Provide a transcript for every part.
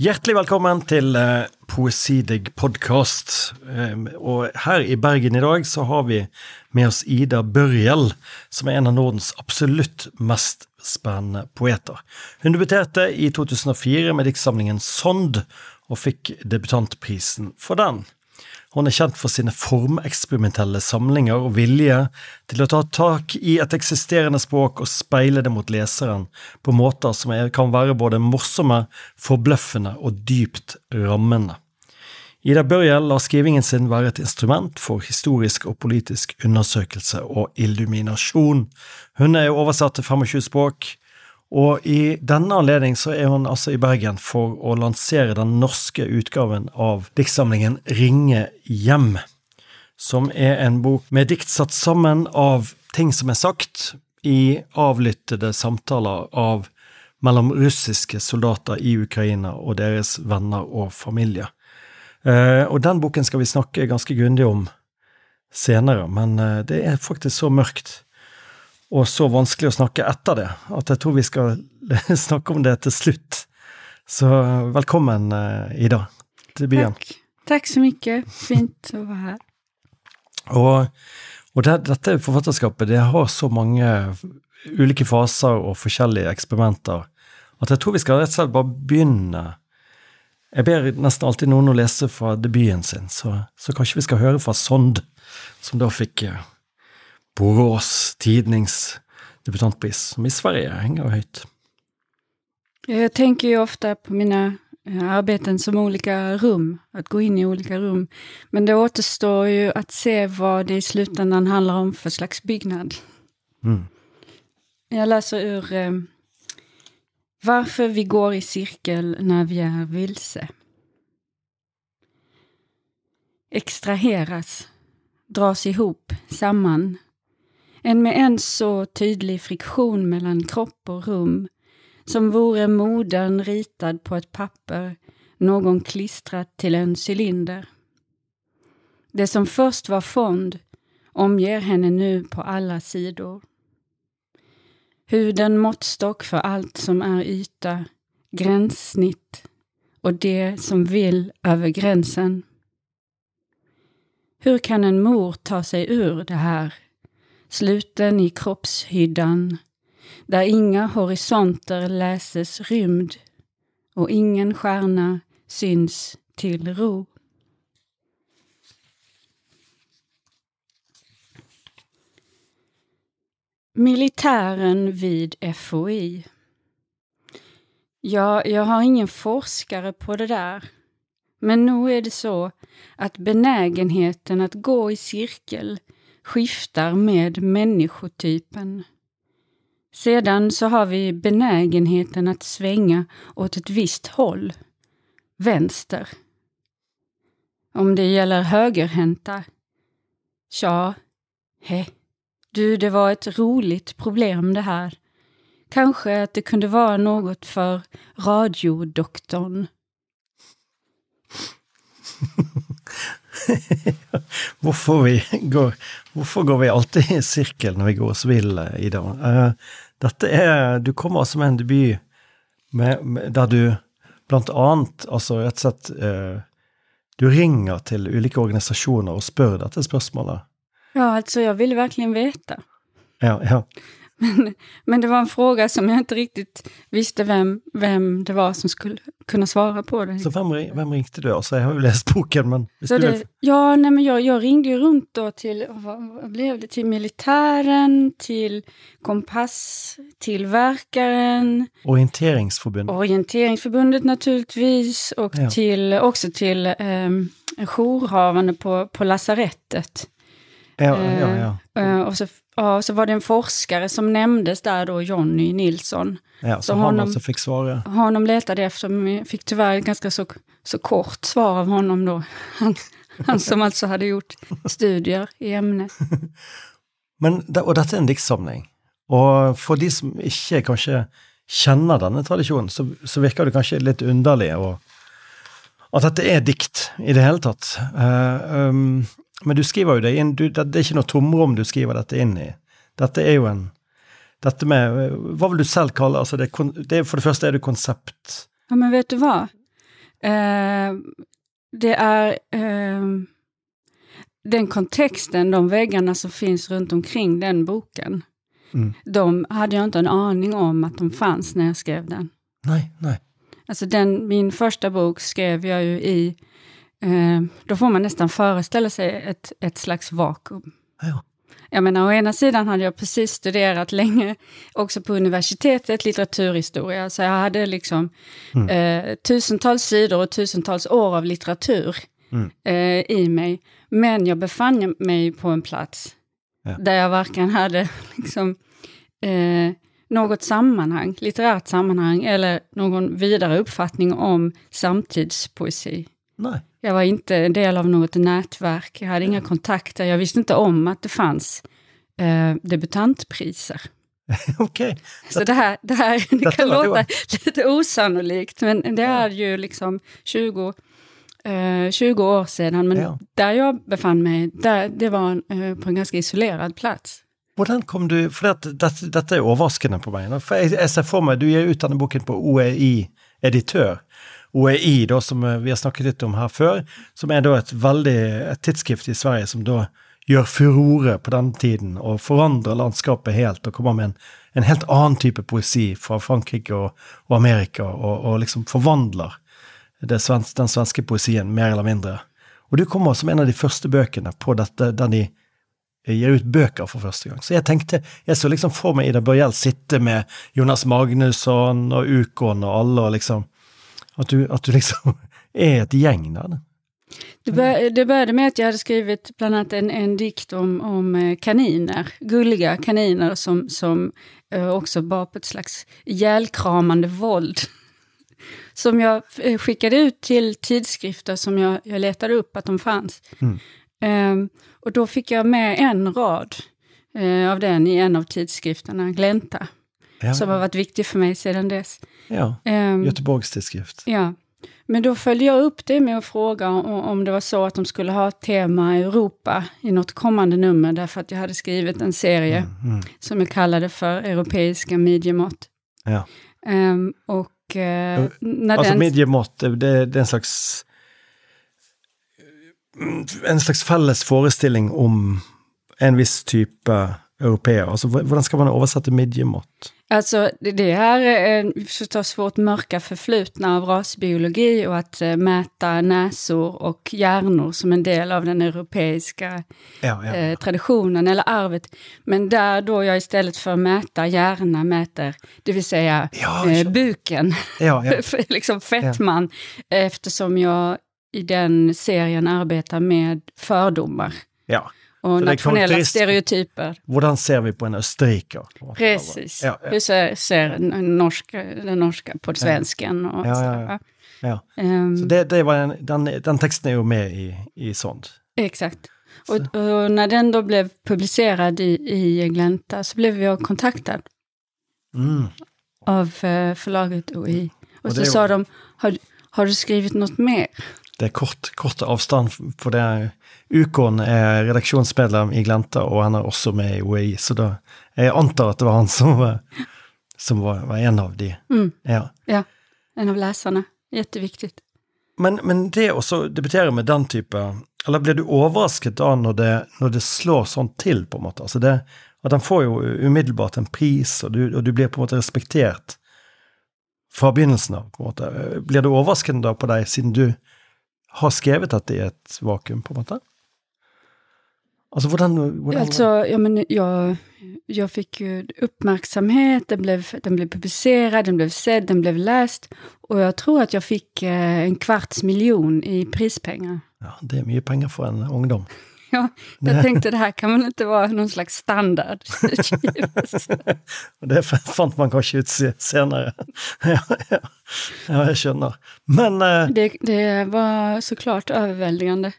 Hjertelig velkommen til eh, Poesidig podkast. Eh, og her i Bergen i dag så har vi med oss Ida Børjel, som er en av Nordens absolutt mest spennende poeter. Hun debuterte i 2004 med diktsamlingen Sond, og fikk debutantprisen for den. Hun er kjent for sine formeksperimentelle samlinger og vilje til å ta tak i et eksisterende språk og speile det mot leseren på måter som kan være både morsomme, forbløffende og dypt rammende. Ida Børjel lar skrivingen sin være et instrument for historisk og politisk undersøkelse og illuminasjon. Hun er oversatt til 25 språk, og i denne anledning så er hun altså i Bergen for å lansere den norske utgaven av diktsamlingen Ringe hjem, som er en bok med dikt satt sammen av ting som er sagt i avlyttede samtaler av mellom russiske soldater i Ukraina og deres venner og familie. Eh, og den boken skal vi snakke ganske grundig om senere, men eh, det er faktisk så mørkt og så vanskelig å snakke etter det, at jeg tror vi skal snakke om det til slutt. Så velkommen, eh, Ida, til byen. Takk. Takk så mye. Fint å være her. Og, og det, dette forfatterskapet det har så mange ulike faser og forskjellige eksperimenter at jeg tror vi rett og slett bare begynne. Jeg ber nesten alltid noen å lese fra debuten sin, så, så kanskje vi skal høre fra Sond, som da fikk eh, Borås Tidnings debutantpris, som i Sverige hänger höjt. Jag tänker ju ofta på mina eh, arbeten som olika rum, att gå in i olika rum. Men det återstår ju att se vad det i slutändan handlar om för slags byggnad. Mm. Jag läser ur eh, Varför vi går i cirkel när vi är vilse. Extraheras, dras ihop, samman, en med en så tydlig friktion mellan kropp och rum, som vore modern ritad på ett papper, någon klistrat till en cylinder. Det som först var fond omger henne nu på alla sidor. Huden måttstock för allt som är yta, gränssnitt och det som vill över gränsen. Hur kan en mor ta sig ur det här sluten i kroppshyddan, där inga horisonter läses rymd och ingen stjärna syns till ro. Militären vid FOI. Ja, jag har ingen forskare på det där. Men nog är det så att benägenheten att gå i cirkel skiftar med människotypen. Sedan så har vi benägenheten att svänga åt ett visst håll, vänster. Om det gäller högerhänta, tja, he, du, det var ett roligt problem det här. Kanske att det kunde vara något för radiodoktorn. hvorfor, vi går, hvorfor går vi alltid i sirkel når vi går oss vill, Ida? Uh, dette er Du kommer altså med en debut med, med, der du blant annet altså rett og slett uh, Du ringer til ulike organisasjoner og spør dette spørsmålet. Ja, alltså jag ville verkligen veta. Ja, ja. Men, men det var en fråga som jag inte riktigt visste vem, vem det var som skulle kunna svara på. Det. Så vem, vem ringde du? Alltså, jag har ju läst boken, men... Så det, ja, nej, men jag, jag ringde ju runt då till, vad, vad blev det, till militären, till kompasstillverkaren. Orienteringsförbundet. Orienteringsförbundet naturligtvis, och ja. till, också till eh, jourhavande på, på lasarettet. Ja, ja, ja. Uh, och så Ja, så var det en forskare som nämndes där då, Jonny Nilsson. Ja, så, så honom, alltså fick svara. Honom letade efter, men fick tyvärr ett ganska så, så kort svar av honom då. Han, han som alltså hade gjort studier i ämnet. Men, och detta är en diktsamling. Och för de som inte kanske känner denna tradition, så, så verkar det kanske lite underligt och at dette er dikt i det hele tatt. Uh, um, men du skriver jo det inn du, Det er ikke noe tomrom du skriver dette inn i. Dette er jo en Dette med Hva vil du selv kalle altså det, det For det første er det konsept. Ja, men vet du hva? Eh, det är eh, den kontexten, de väggarna som finns runt omkring den boken. Mm. De hade jag inte en aning om att de fanns när jag skrev den. Nej, nej. Alltså den, min första bok skrev jag ju i, eh, då får man nästan föreställa sig ett, ett slags vakuum. Ja. Jag menar, å ena sidan hade jag precis studerat länge, också på universitetet, litteraturhistoria, så jag hade liksom Mm. eh, tusentals sidor och tusentals år av litteratur Mm. eh, i mig. Men jag befann mig på en plats Ja. där jag varken hade liksom, eh, något sammanhang, litterärt sammanhang, eller någon vidare uppfattning om samtidspoesi. Nej. Jag var inte en del av något nätverk, jag hade inga kontakter, jag visste inte om att det fanns eh, debutantpriser. Okej. Så det här, det här det kan var låta då. lite osannolikt, men det är ju liksom 20, eh, 20 år sedan. Men Ja. där jag befann mig, där, det var eh, på en ganska isolerad plats. Hvordan kom du For dette, dette, dette er overraskende på meg. For jeg, jeg ser for meg, Du gir ut denne boken på OEI editør. OEI, da, som eh, vi har snakket litt om her før, som er da et veldig et tidsskrift i Sverige som da gjør furore på den tiden og forandrer landskapet helt og kommer med en, en helt annen type poesi fra Frankrike og, og Amerika, og, og liksom forvandler det den svenske poesien mer eller mindre. Og du kommer som en av de første bøkene på dette, der de gir ut bøker for første gang. Så jeg tenkte, jeg så liksom for meg Ida Børjell sitte med Jonas Magnusson og Ukon og alle, og liksom At du, at du liksom er et gjeng der. Det, bör, det började med att jag hade skrivit bland annat en, en dikt om, om eh, kaniner, gulliga kaniner som, som eh, också bar på ett slags ihjälkramande våld. Som jag eh, skickade ut till tidskrifter som jag, jag letade upp att de fanns. Mm. Ehm, och då fick jag med en rad av den i en av tidskrifterna, Glänta, Ja, som har varit viktig för mig sedan dess. ja. Ehm, Göteborgs tidskrift. Ja, men då följde jag upp det med att fråga om, det var så att de skulle ha tema Europa i något kommande nummer, därför att jag hade skrivit en serie Mm. som jag kallade för Europeiska midjemått. Ja. Ehm, och eh, när Altså den... midjemått, det, det er en slags En slags felles forestilling om en viss type europeer. Altså, hvordan skal man oversette midjemått? Alltså, det, det här är eh, förstås vårt mörka förflutna av rasbiologi och att eh, mäta näsor och hjärnor som en del av den europeiska Ja, ja. eh, traditionen eller arvet. Men där då jag istället för att mäta hjärna mäter, det vill säga Ja, eh, buken, ja, ja. liksom fettman, eftersom jag i den serien arbetar med fördomar ja. Och Så är nationella stereotyper. Hvordan ser vi på en østerriker? Precis. Ja, ja. Hur ser, ser norska, den norska på svensken och Ja, så. ja. Ehm, Så det, det var en, den, den teksten er jo med i, i sånt. Exakt. Och, och när den då blev publicerad i, i Glänta så blev jag kontaktad Mm. av eh, förlaget OI. Och, Och så sa de, har, har du skrivit något mer? Det er kort, for det er, Ukon er redaksjonsmedlem i Glenta, og han er også med i OEI, så da jeg antar at det var han som var, som var, var en av de. Mm, Ja. ja, en av läsarna. Jätteviktigt. Men, men det å debutere med den type Eller blir du overrasket da når det, når det slår sånn til, på måte? Altså det, at han får jo umiddelbart en pris, og du, og du blir på begynnelsen av. på en måte. Blir det overraskende da på deg, siden du har skrevet dette i et vakuum, på en måte? Altså, hvordan, hvordan Alltså, ja, men jag, jag fick ju uppmärksamhet, den blev, den blev publicerad, den blev sedd, den blev läst. Och jag tror att jag fick eh, en kvarts miljon i prispengar. Ja, det er mye penger for en ungdom. Ja, jag tänkte det här kan väl inte vara någon slags standard. Det fant man kanskje ut se- senere. ja, ja. ja, jeg skjønner. Men, eh, det, det var såklart överväldigande.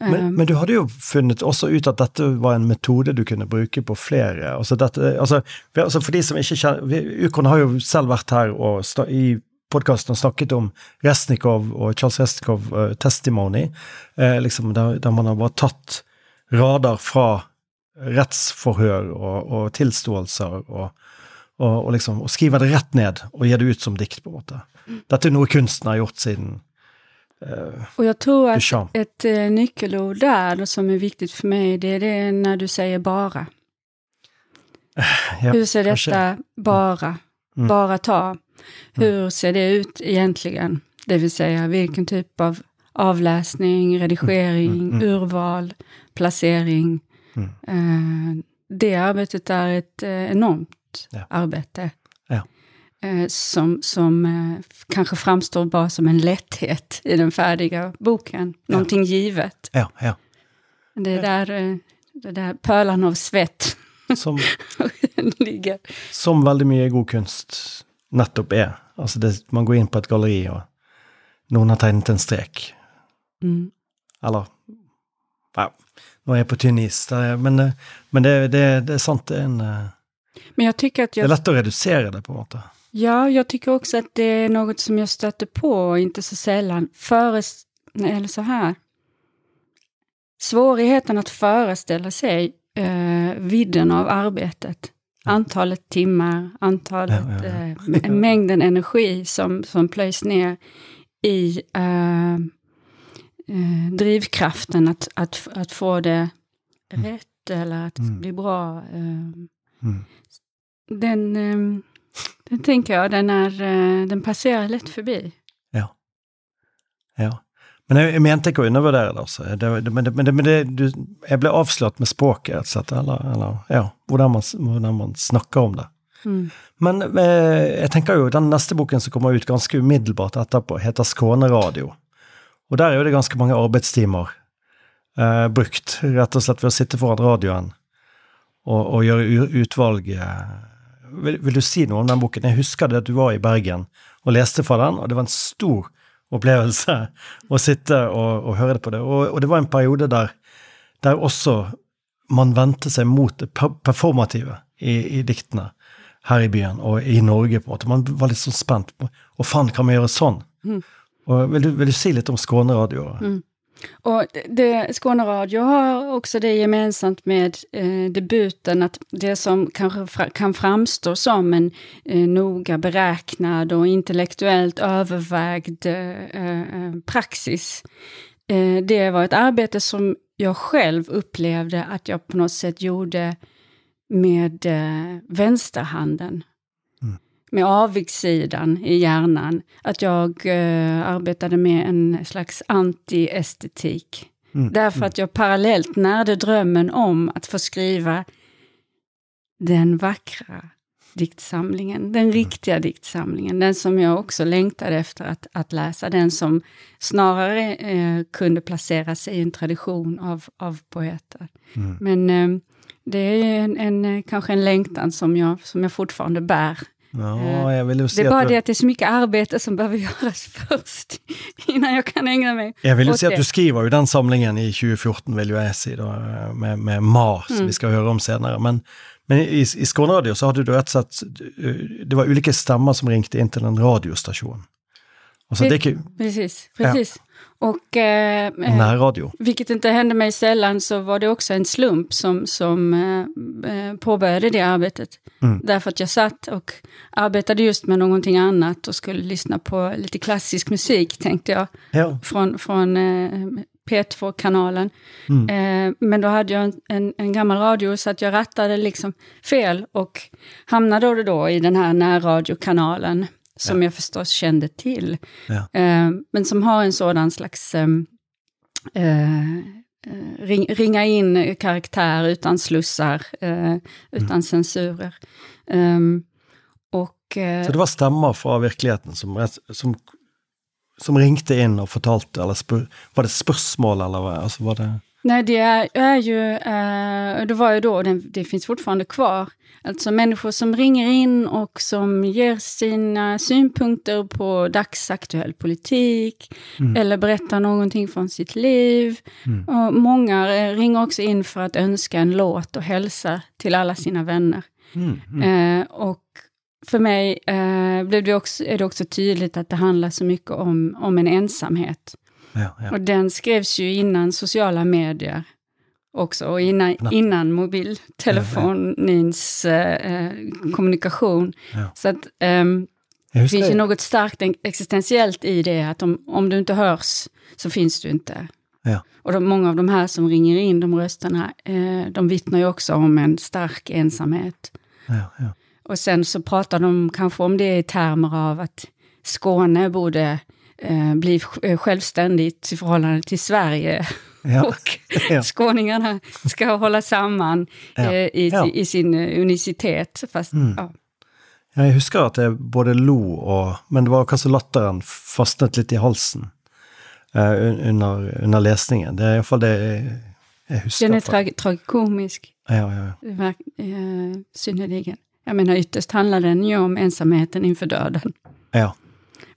men, Eh, men du hadde jo funnet også ut at dette var en metode du kunne bruke på flere. Altså dette, altså, for- altså for de som ikke kjenner vi- Ukon har jo selv vært her og sta, i podkasten og snakket om Resnikov og Charles Resnikov eh, testimony, eh, liksom der, der man har bare tatt rader fra rettsforhør og, og tilståelser og, og, og liksom og skriver det rett ned og gir det ut som dikt, på en måte. Dette er noe kunsten har gjort siden eh, Och jag tror att Duchamp. ett eh, nyckelord där som är viktigt för mig, det är det när du säger bara. Ja, Hur ser kanske. detta bara, Mm. bara ta? Hur ser det ut egentligen? Det vill säga vilken typ av avläsning, redigering, Mm, mm. urval, placering. Mm. Eh, det arbetet är ett eh, enormt Ja. arbete. Ja. Eh, som som eh, kanske framstår bara som en lätthet i den färdiga boken. Någonting givet. Ja, ja. Det är där, det där pölan av svett Som, ligger. som veldig mye god kunst nettopp er. Altså det, man går inn på et galleri, og noen har tegnet en strek. Mm. Eller ja, Nå er jeg på tynn is, det men, eh, men det, det, det er sant. Det er, en, eh, Men jag tycker att det er jag, lett å redusere det, på en måte. ja, jag tycker också att det är något som jag stöter på, inte så sällan, föres, nej, eller så här. Svårigheten att föreställa sig eh, vidden av arbetet. Antalet timmar, antalet, Ja, ja, ja. Eh, mängden energi som, som plöjs ner i eh, eh, drivkraften att, att, att få det rätt eller att Mm. bli bra. Eh, Mm. den, eh, den tänker jag, den, är, eh, den passerar lätt förbi. Ja. ja. Men jeg, jeg mente ikke å undervurdere det, men det, men det, men det, du, jeg ble avslørt med språket, rett og slett. Eller, eller ja, hvordan man, hvordan man snakker om det. Mm. Men eh, jeg tenker jo, den neste boken som kommer ut ganske umiddelbart etterpå, heter Skåneradio. Og der er jo det ganske mange arbeidstimer eh, brukt, rett og slett ved å sitte foran og, og gjøre u- utvalg. eh. Vil, vil du si noe om den boken? Jeg husker det at du var i Bergen og leste fra den, og det var en stor opplevelse å sitte og, og høre på det. Og, og det var en periode der, der også man vendte seg mot det per- performative i, i diktene her i byen og i Norge. på en måte. Man var litt sånn spent på Å, faen, kan vi gjøre sånn? Mm. Og vil, du, vil du si litt om Skåneradio? Mm. Och det, Skåne Radio har också det gemensamt med eh, debuten att det som kanske fra, kan framstå som en eh, noga beräknad och intellektuellt övervägd eh, eh praxis. Eh, det var ett arbete som jag själv upplevde att jag på något sätt gjorde med eh, vänsterhanden. Mm. Med avigsidan i hjärnan. Att jag eh, arbetade med en slags anti-estetik. Mm. Därför att jag parallellt närde drömmen om att få skriva den vackra diktsamlingen, den riktiga diktsamlingen, den som jag också längtade efter att, att läsa, den som snarare eh, kunde placera sig i en tradition av, av poeter. Mm. Men eh, det är en, en, eh, kanske en längtan som jag, som jag fortfarande bär. Ja, jeg vil jo si Det är bara at det du, att det är så mycket arbete som behöver göras först, innan jag kan ägna mig jeg vil jo åt si at det. du skriver jo den samlingen i 2014, vil jo jeg si, da, med, med Ma, som Mm. vi skal høre om senere. Men, men i, i Skåneradio så hadde du slett uh, Det var ulike stemmer som ringte inn til en radiostasjon. Altså, det er ikke Precis, precis. Och eh, eh, nærradio. vilket inte hände mig sällan så var det också en slump som, som eh, eh, påbörjade det arbetet. Mm. Därför att jag satt och arbetade just med någonting annat och skulle lyssna på lite klassisk musik tänkte jag. Ja. Från, från eh, P2-kanalen. Mm. Eh, men då hade jag en, en, en gammal radio så att jag rattade liksom fel och hamnade då och då i den här närradiokanalen som jag förstås kände till. Eh, men som har en sådan slags ehm, eh, eh, ring, ringa in karaktär utan slussar, eh, utan censurer. Ehm, och eh, Så det var stemmer fra virkeligheten som, som, som ringte inn og fortalte, eller spør, var det spørsmål, eller hva? Altså, var det Nej, det är, är ju, eh, det var ju då, den, det finns fortfarande kvar, alltså människor som ringer in och som ger sina synpunkter på dagsaktuell politik, eller berättar någonting från sitt liv. Och många eh, ringer också in för att önska en låt och hälsa till alla sina vänner. Mm, mm. Eh, och för mig eh, blev det också, är det också tydligt att det handlar så mycket om, om en ensamhet. Ja, ja. Och den skrevs ju innan sociala medier också, och innan, innan mobiltelefonins eh, kommunikation. Ja. Så att Jag Det finns ju något starkt existentiellt i det, att om, om du inte hörs så finns du inte. ja, Och de, många av de här som ringer in, de rösterna, eh, de vittnar ju också om en stark ensamhet. ja, ja. Och sen så pratar de kanske om det i termer av att Skåne borde eh, bli sj- självständigt i förhållande till Sverige. Ja. Och Ja. skåningarna ska hålla samman Ja. eh, i, i sin eh, unicitet. Fast, Mm. ja. Ja, jeg husker at jeg både lo og Men det var kanskje latteren fastnet litt i halsen eh, un- under, under lesningen. Det er iallfall det jeg, jeg husker. Den är tra tragikomisk, ja, ja, ja. eh, synnerligen. Jag menar ytterst handlar den ju om ensamheten inför döden. ja.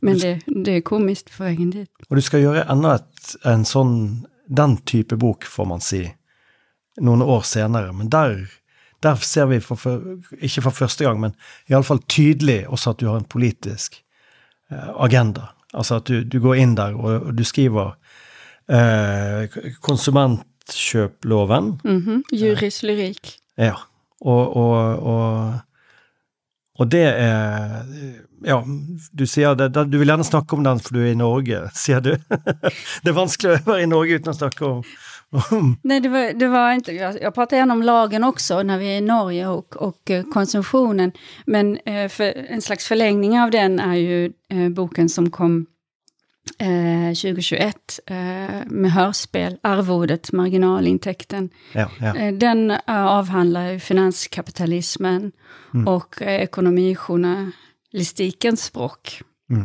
Men det, det är komiskt på vägen dit. Og du gjøre enda et, en sånn Den type bok, får man si, noen år senere. Men der, der ser vi, for, for, ikke for første gang, men iallfall tydelig også at du har en politisk eh, agenda. Altså at du, du går inn der, og, og du skriver eh, konsumentkjøploven. Mhm. Juris lyrik. Ja. Og, og, og, och det är, Ja, du ser, det, du vill gjerne snakke om den för du är i Norge, sier du. det är vanskelig att vara i Norge utan å snakke om, om Nej, det var, det var inte, jag, jag pratar gärna om lagen också när vi är i Norge och, och eh, konsumtionen. Men eh, för, en slags förlängning av den är ju eh, boken som kom 2021 eh, med hörspel, Arvodet, marginalintäkten. Ja, ja. Eh, Den eh, avhandlar ju finanskapitalismen och eh, ekonomijournalistikens språk. Mm.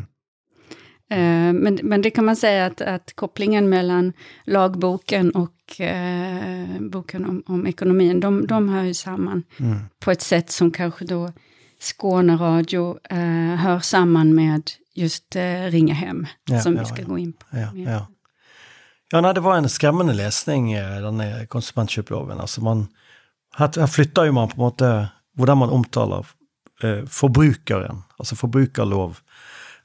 Eh, Men, men det kan man säga att, att kopplingen mellan lagboken och eh, boken om, om ekonomin, de, de hör ju samman Mm. på ett sätt som kanske då Skåneradio eh, hör samman med just eh, Ringa hem, Ja, som ja, vi ska ja. gå in på. Ja, ja. nei, det var en skremmende lesning, eh, denne konsumentkjøploven. Altså man, her, her flytter jo man på en måte hvordan man omtaler eh, forbrukeren, altså forbrukerlov.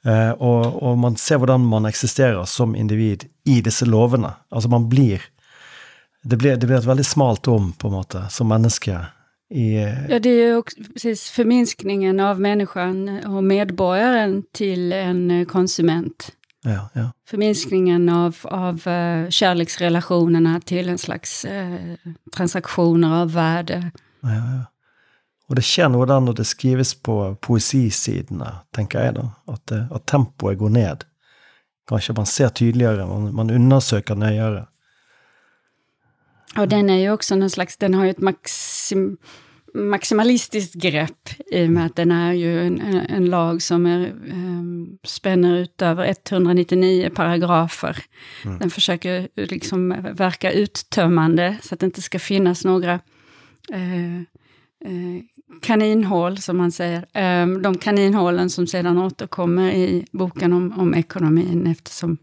Eh, og, og man ser hvordan man eksisterer som individ i disse lovene. Altså man blir Det blir, det blir et veldig smalt rom, på en måte, som menneske i eh, Ja, det är ju också precis förminskningen av människan och medborgaren till en eh, konsument. Ja, ja. Förminskningen av, av eh, kärleksrelationerna till en slags eh, transaktioner av värde. Ja, ja. Og det der når det skrives på poesisidene, tenker jeg da. At, det- at tempoet går ned. Kanskje man ser tydeligere, man, man undersøker nøyere. Och den är ju också någon slags, den har ju ett maxim, maximalistiskt grepp i och med att den är ju en, en, lag som är, eh, spänner ut över 199 paragrafer. Den försöker liksom verka uttömmande så att det inte ska finnas några eh, kaninhål, som man säger. Eh, de kaninhålen som sedan återkommer i boken om, om ekonomin eftersom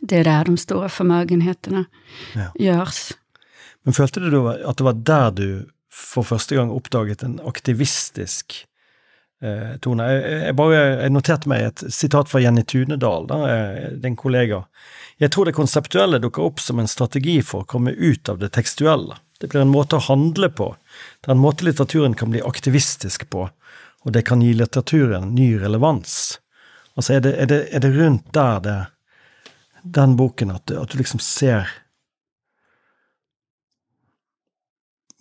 det är där de stora förmögenheterna Ja. görs. Men følte du da at det var der du för första gången oppdaget en aktivistisk eh, ton. Jag, eh, eh, jag bara eh, jeg noterte meg et sitat Jenny Tunedal, där, den din kollega. Jag tror det konceptuella dukker upp som en strategi för att komma ut av det textuella. Det blir en måte att handla på. Det är en måte litteraturen kan bli aktivistisk på, och det kan ge litteraturen ny relevans. Alltså är det, är det, är det runt där det den boken att du- du liksom ser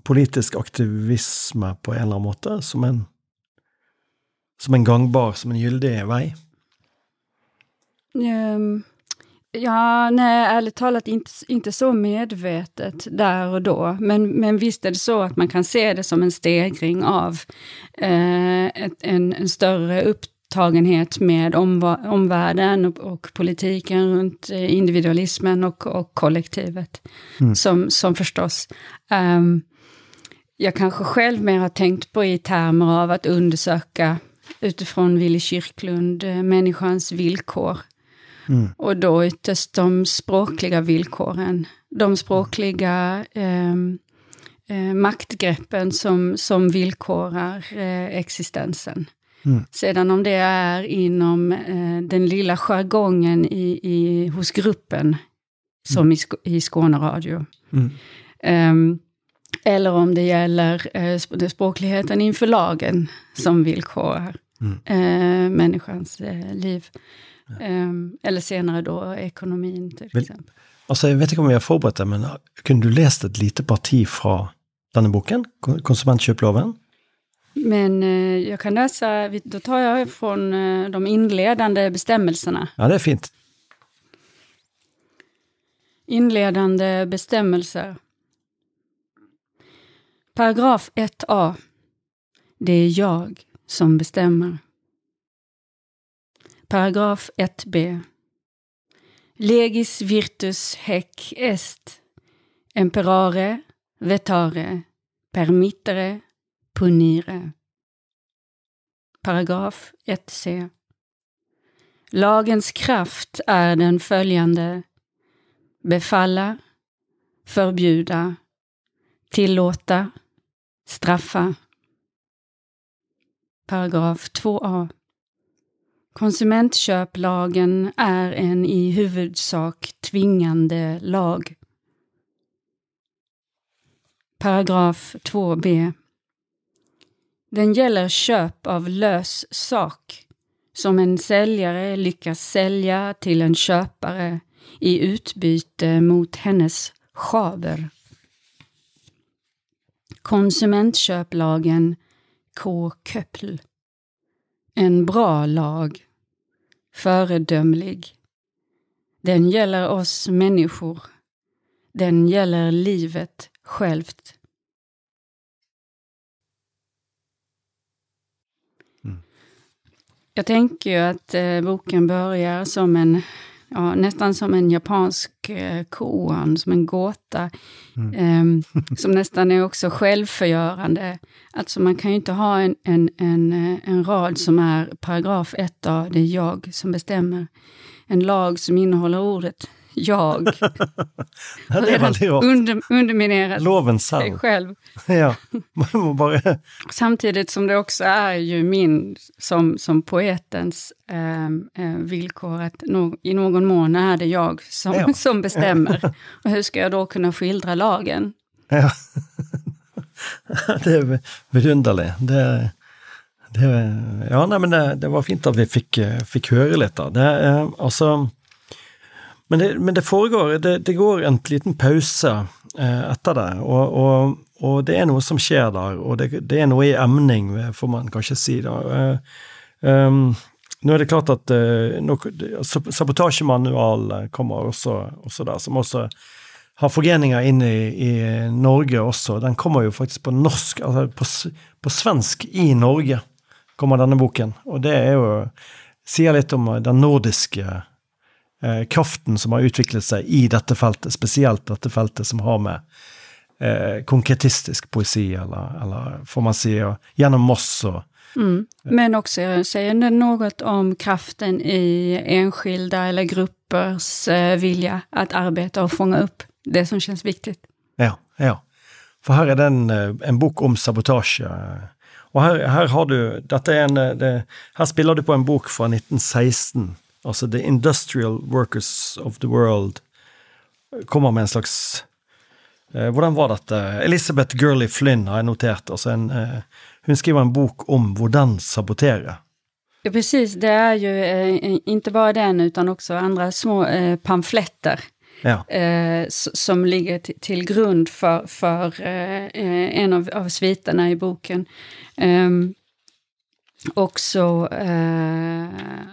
politisk aktivisme på en eller annen måte som en som en gangbar, som en gyldig vei? Ehm, ja, nej, ärligt talat inte, inte så medvetet där och då. Men, men visst är det så att man kan se det som en stegring av eh, ett, en, en större upptagenhet med omva- omvärlden och, och politiken runt eh, individualismen och, och kollektivet. Som, som förstås ehm, jag kanske själv mer har tänkt på i termer av att undersöka utifrån Willy Kyrklund, eh, människans villkor. Och då ytterst de språkliga villkoren. De språkliga ehm, eh, maktgreppen som, som villkorar eh, existensen. Sedan om det är inom eh, den lilla jargongen i, i, hos gruppen, som i, Sk- i Skåneradio. Mm. Ehm, eller om det gäller eh, språkligheten inför lagen som villkorar. Mm. eh, människans eh, liv. Eh, eller senare då ekonomin till exempel. Altså, Jeg vet ikke om vi har forberedt det, men kunne du lest et lite parti fra denne boken? Kon- Konsumentkjøploven? Men eh, jag kan läsa, då tar jag från de inledande bestämmelserna. Ja, det er fint. Inledande bestämmelser. Paragraf 1a. Det är jag som bestämmer. Paragraf 1b. Legis virtus hec est Emperare, vetare permittere punire. Paragraf 1c. Lagens kraft är den följande befalla, förbjuda, tillåta, straffa. Paragraf 2a. Konsumentköplagen är en i huvudsak tvingande lag. Paragraf 2b. Den gäller köp av lös sak som en säljare lyckas sälja till en köpare i utbyte mot hennes schaber. Konsumentköplagen K. Köppl. En bra lag. Föredömlig. Den gäller oss människor. Den gäller livet självt. Jag tänker ju att eh, boken börjar som en, ja, nästan som en japansk eh, koan, som en gåta. ehm, som nästan är också självförgörande. Alltså man kan ju inte ha en, en, en, eh, en rad som är paragraf 1 a det är jag som bestämmer. En lag som innehåller ordet jag. Ja, det rart. Under, underminerat Loven sig själv. Ja. Bare Samtidigt som det också är ju min, som, som poetens eh, eh, villkor, att no, i någon mån är det jag som, Ja. som bestämmer. Och hur ska jag då kunna skildra lagen? Ja. Det er vidunderlig. Det, det, ja, nei, men det, det var fint at vi fikk, eh, fikk høre litt, da. Det, er, altså, men, det, men det foregår det, det går en liten pause eh, etter det, og, og, og det er noe som skjer der, og det, det er noe i emning, får man kanskje si. da. Eh, ehm, nå er det klart at eh, Sabotasjemanualen eh, kommer også, også der, som også har forgreninger inn i, i Norge også. Den kommer jo faktisk på norsk, altså på, på svensk i Norge kommer denne boken. Og det er jo sier litt om eh, den nordiske eh, kraften som har utviklet seg i dette feltet, spesielt dette feltet som har med eh, konkretistisk poesi, eller, eller får man si, og, gjennom Moss og Mm. Men också säger den något om kraften i enskilda eller gruppers eh, vilja att arbeta och fånga upp det som känns viktigt. Ja, ja. For her er det en, eh, en bok om sabotasje. Og her, her har du dette er en, eh, det, Her spiller du på en bok fra 1916. Altså The Industrial Workers of the World kommer med en slags eh, Hvordan var dette? Elizabeth Gurley Flynn har jeg notert. Altså en, eh, hun skriver en bok om hvordan sabotere. Ja, precis, det är ju eh, inte bara den utan också andra små eh, pamfletter Ja. eh, som ligger ti- till grund för, för eh, eh, en av, av sviterna i boken. Ehm, också eh,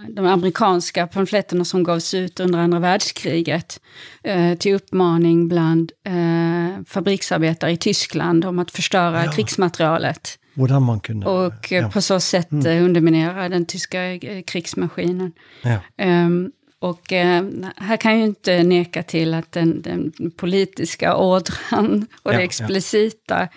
de amerikanska pamfletterna som gavs ut under andra världskriget eh, till uppmaning bland eh, fabriksarbetare i Tyskland om att förstöra Ja. krigsmaterialet kunne och eh, ja. på så sätt eh, underminera den tyska eh, krigsmaskinen. ja. Ehm, och eh, här kan jag ju inte neka till att den, den politiska ådran och Ja, det ja. explicita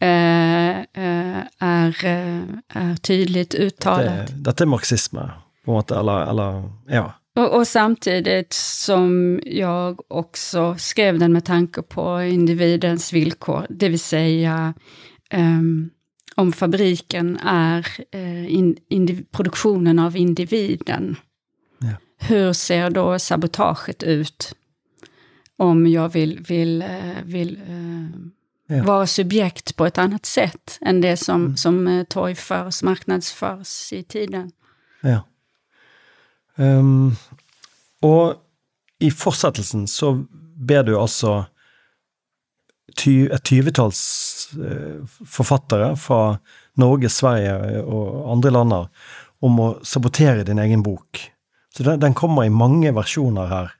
eh, eh, är, eh, är tydligt uttalat. Det, dette er marxisme, på måte. Eller, eller ja. Och, och samtidigt som jag också skrev den med tanke på individens villkor, det vill säga ehm, om fabriken är eh, in, indiv- produktionen av individen. Hur ser då sabotaget ut? Om jag vill, vill, eh, vill eh, ja. vara subjekt på ett annat sätt än det som, mm. som eh, torgförs, marknadsförs i tiden. Ja. Um, og i fortsettelsen så ber du altså ty, et tyvetalls forfattere fra Norge, Sverige og andre lander om å sabotere din egen bok. Så den, den kommer i mange versjoner her.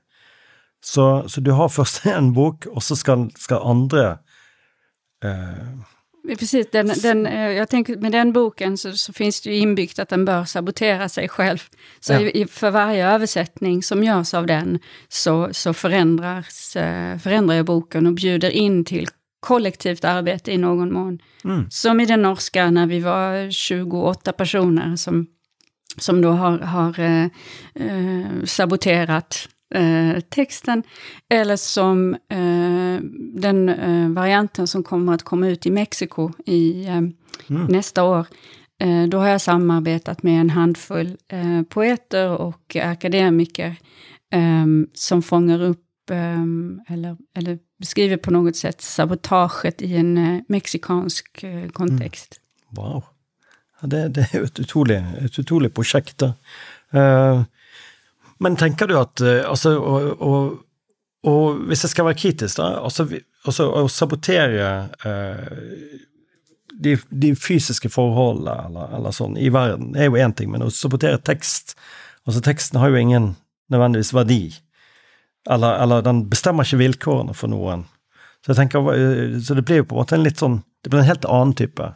Så, så, du har først en bok, och så ska, ska andra... Eh... Precis, den, den, eh, jag tänker med den boken så, så, finns det ju inbyggt att den bör sabotera sig själv. Så ja. i, för varje översättning som görs av den så, så förändras, eh, förändrar jag boken och bjuder in till kollektivt arbete i någon mån. Mm. Som i den norska när vi var 28 personer som, som då har, har eh, eh, saboterat eh, texten. Eller som eh, den eh, varianten som kommer att komma ut i Mexiko i, mm. nästa år. Då har jag samarbetat med en handfull poeter och akademiker som fångar upp eller, eller beskriver på något sätt sabotaget i en mexikansk kontext. Mm. Wow. Ja, det, det, er jo et utrolig, et utrolig prosjekt. Da. Eh, men tenker du at eh, altså, og, og, og, hvis jeg skal være kritisk, da altså, altså Å sabotere eh, de, de, fysiske forholdene eller, eller, sånn i verden er jo én ting, men å sabotere tekst altså Teksten har jo ingen nødvendigvis verdi. Eller, eller den bestemmer ikke vilkårene for noen. Så jeg tenker, eh, så det blir jo på en måte en litt sånn Det blir en helt annen type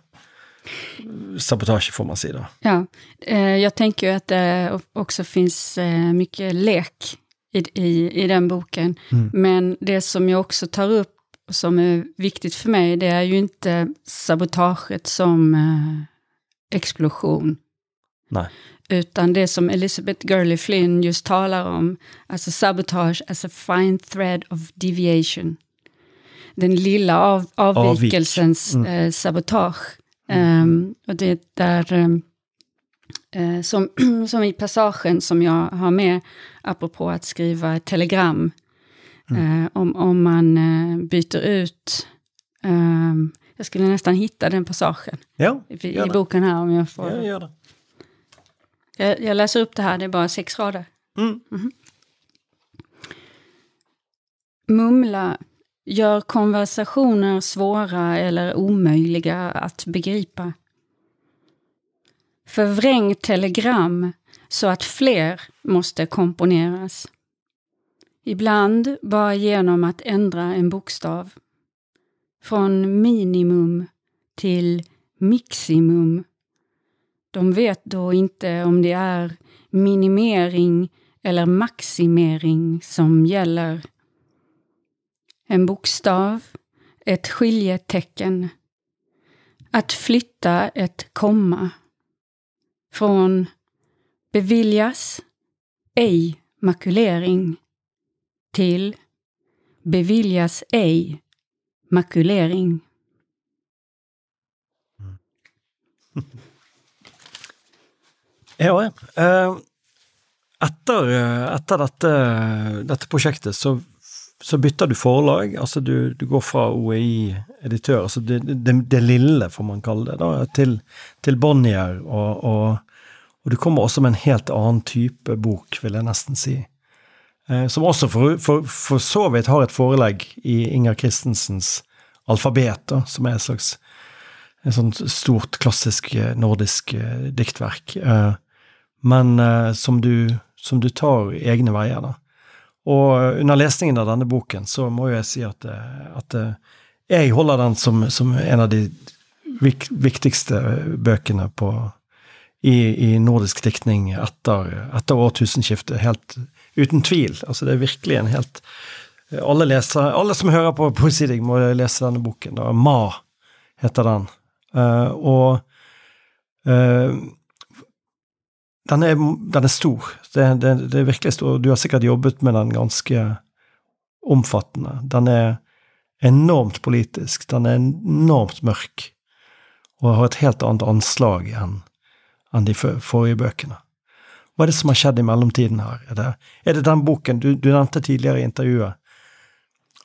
sabotage får man säga. Då. Ja, eh, jag tänker ju att det också finns eh, mycket lek i, i, i den boken. Mm. Men det som jag också tar upp, som är viktigt för mig, det är ju inte sabotaget som eh, explosion. Nej. Utan det som Elizabeth Gurley Flynn just talar om, alltså sabotage as a fine thread of deviation. Den lilla av, avvikelsens mm. eh, sabotage. Um, och det där, um, som, som i passagen som jag har med, apropå att skriva ett telegram, mm. uh, om, om man uh, byter ut, um, jag skulle nästan hitta den passagen ja, i, i boken här om jag får. Ja, gör det. Jag, jag, läser upp det här, det är bara sex rader. Mm. Mm. Mumla gör konversationer svåra eller omöjliga att begripa. Förvräng telegram så att fler måste komponeras. Ibland bara genom att ändra en bokstav. Från minimum till maximum. De vet då inte om det är minimering eller maximering som gäller en bokstav, ett skiljetecken. Att flytta ett komma. Från beviljas, ej makulering till beviljas ej makulering. Ja, eh, etter, etter eh, dette, eh, dette prosjektet så så bytter du forlag. altså Du, du går fra OEI-editør, altså det, det, det, lille, får man kalle det, da, til, til Bonnier. Og, og, og, du kommer også med en helt annen type bok, vil jeg nesten si. Eh, som også for, for, for, så vidt har et forelegg i Inger Christensens alfabet, da, som er et slags et sånt stort, klassisk eh, nordisk eh, diktverk. Eh, men eh, som du, som, du, tar egne veier, da. Og under lesningen av denne boken så må jeg si at, eh, at eh, jeg holder den som, som, en av de viktigste bøkene på, i, i nordisk diktning etter, etter årtusenskiftet. Helt uten tvil. Altså det er virkelig en helt Alle, leser, alle som hører på Poesidig, må lese denne boken. Da. Ma heter den. Eh, uh, og uh, eh, den er, den er stor. Det, det, det, er virkelig stor. Du har sikkert jobbet med den ganske omfattende. Den er enormt politisk. Den er enormt mørk. Og har et helt annet anslag enn, enn de forrige bøkene. Hva er det som har skjedd i mellomtiden her? Er det, er det den boken du, du, nevnte tidligere i intervjuet,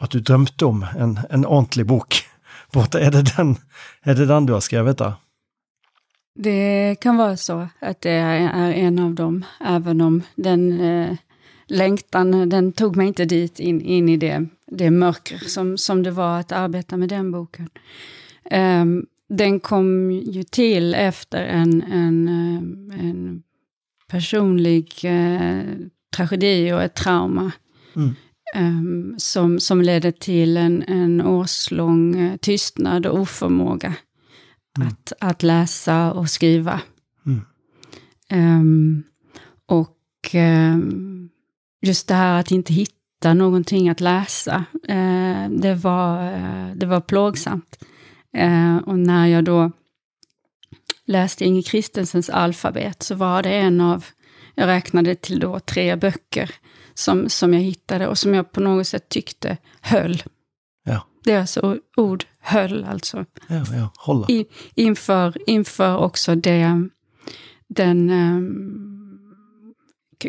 at du drømte om en, en ordentlig bok. Är det den, är det den du har skrivit där? Det kan vara så att det är en av dem, även om den eh, längtan, den tog mig inte dit in, in i det, det mörker som, som det var att arbeta med den boken. Um, den kom ju till efter en, en, eh, en personlig eh, tragedi och ett trauma. Mm. Um, som, som ledde till en, en årslång uh, tystnad och oförmåga mm. att, att läsa och skriva. Um, och um, just det här att inte hitta någonting att läsa, uh, det, var, uh, det var plågsamt. och när jag då läste Inge Kristensens alfabet så var det en av, jag räknade till då tre böcker som, som jag hittade och som jag på något sätt tyckte höll. Deras ord höll alltså. Ja, ja, hålla. I, inför, inför också det, den um,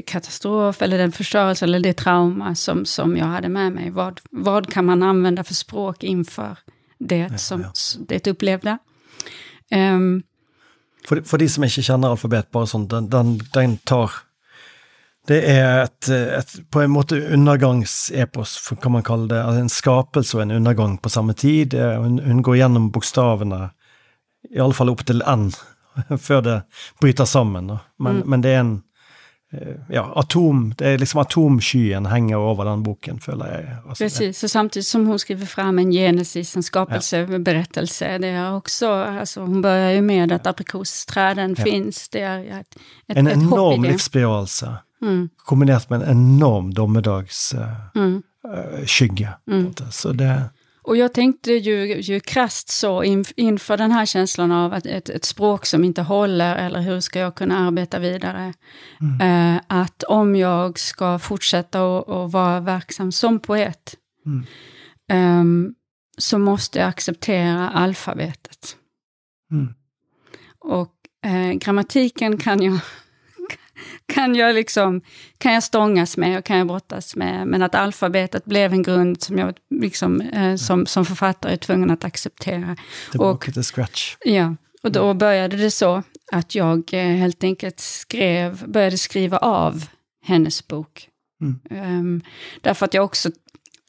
katastrof eller den förstörelse eller det trauma som, som jag hade med mig. Vad, vad kan man använda för språk inför det ja, som ja. det upplevde? Um, för, för de som inte känner alfabet, bara sånt, den, den, den tar det er et, et, på en måte undergangsepos, kan man kalle det. Altså en skapelse og en undergang på samme tid. Hun, hun går gjennom bokstavene, iallfall opp til N, før det bryter sammen. Men, mm. men, det er en eh, ja, atom, det är liksom atomskyen hänger över den boken, føler jeg. Alltså Precis, så samtidigt som hon skriver fram en genesis, en skapelseberättelse, ja. det är också, alltså hon börjar ju med att aprikosträden ja. finns, det är ett, ett En ett enorm livsbevarelse. Mm. Kombinerat med en enorm domedagsskygga. Mm. Mm. Så det... Och jag tänkte ju, ju krasst så in, inför den här känslan av att ett, ett språk som inte håller, eller hur ska jag kunna arbeta vidare? Mm. Eh, att om jag ska fortsätta att vara verksam som poet, eh, så måste jag acceptera alfabetet. Mm. Och eh, grammatiken kan jag kan jag, liksom, kan jag stångas med och kan jag brottas med. Men att alfabetet blev en grund som jag liksom, eh, som, som författare är tvungen att acceptera. Tillbaka till scratch. Ja, och då började det så att jag eh, helt enkelt skrev, började skriva av hennes bok. Mm. Um, därför att jag också,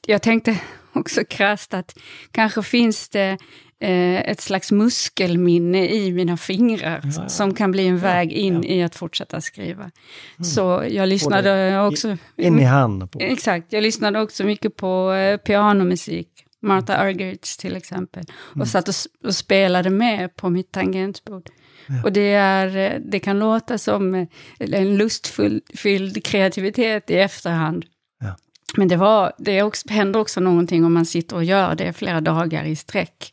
jag tänkte också krasst att kanske finns det ett slags muskelminne i mina fingrar ja, som kan bli en väg in i att fortsätta skriva. Mm. Så jag lyssnade också... In i handen. På. Exakt, jag lyssnade också mycket på eh, pianomusik. Martha mm. Argerich till exempel. Mm. Och satt och, och, spelade med på mitt tangentbord. Ja. Och det, är, eh, det kan låta som eh, en lustfylld kreativitet i efterhand. Ja. Men det, var, det också, händer också någonting om man sitter och gör det flera dagar i sträck.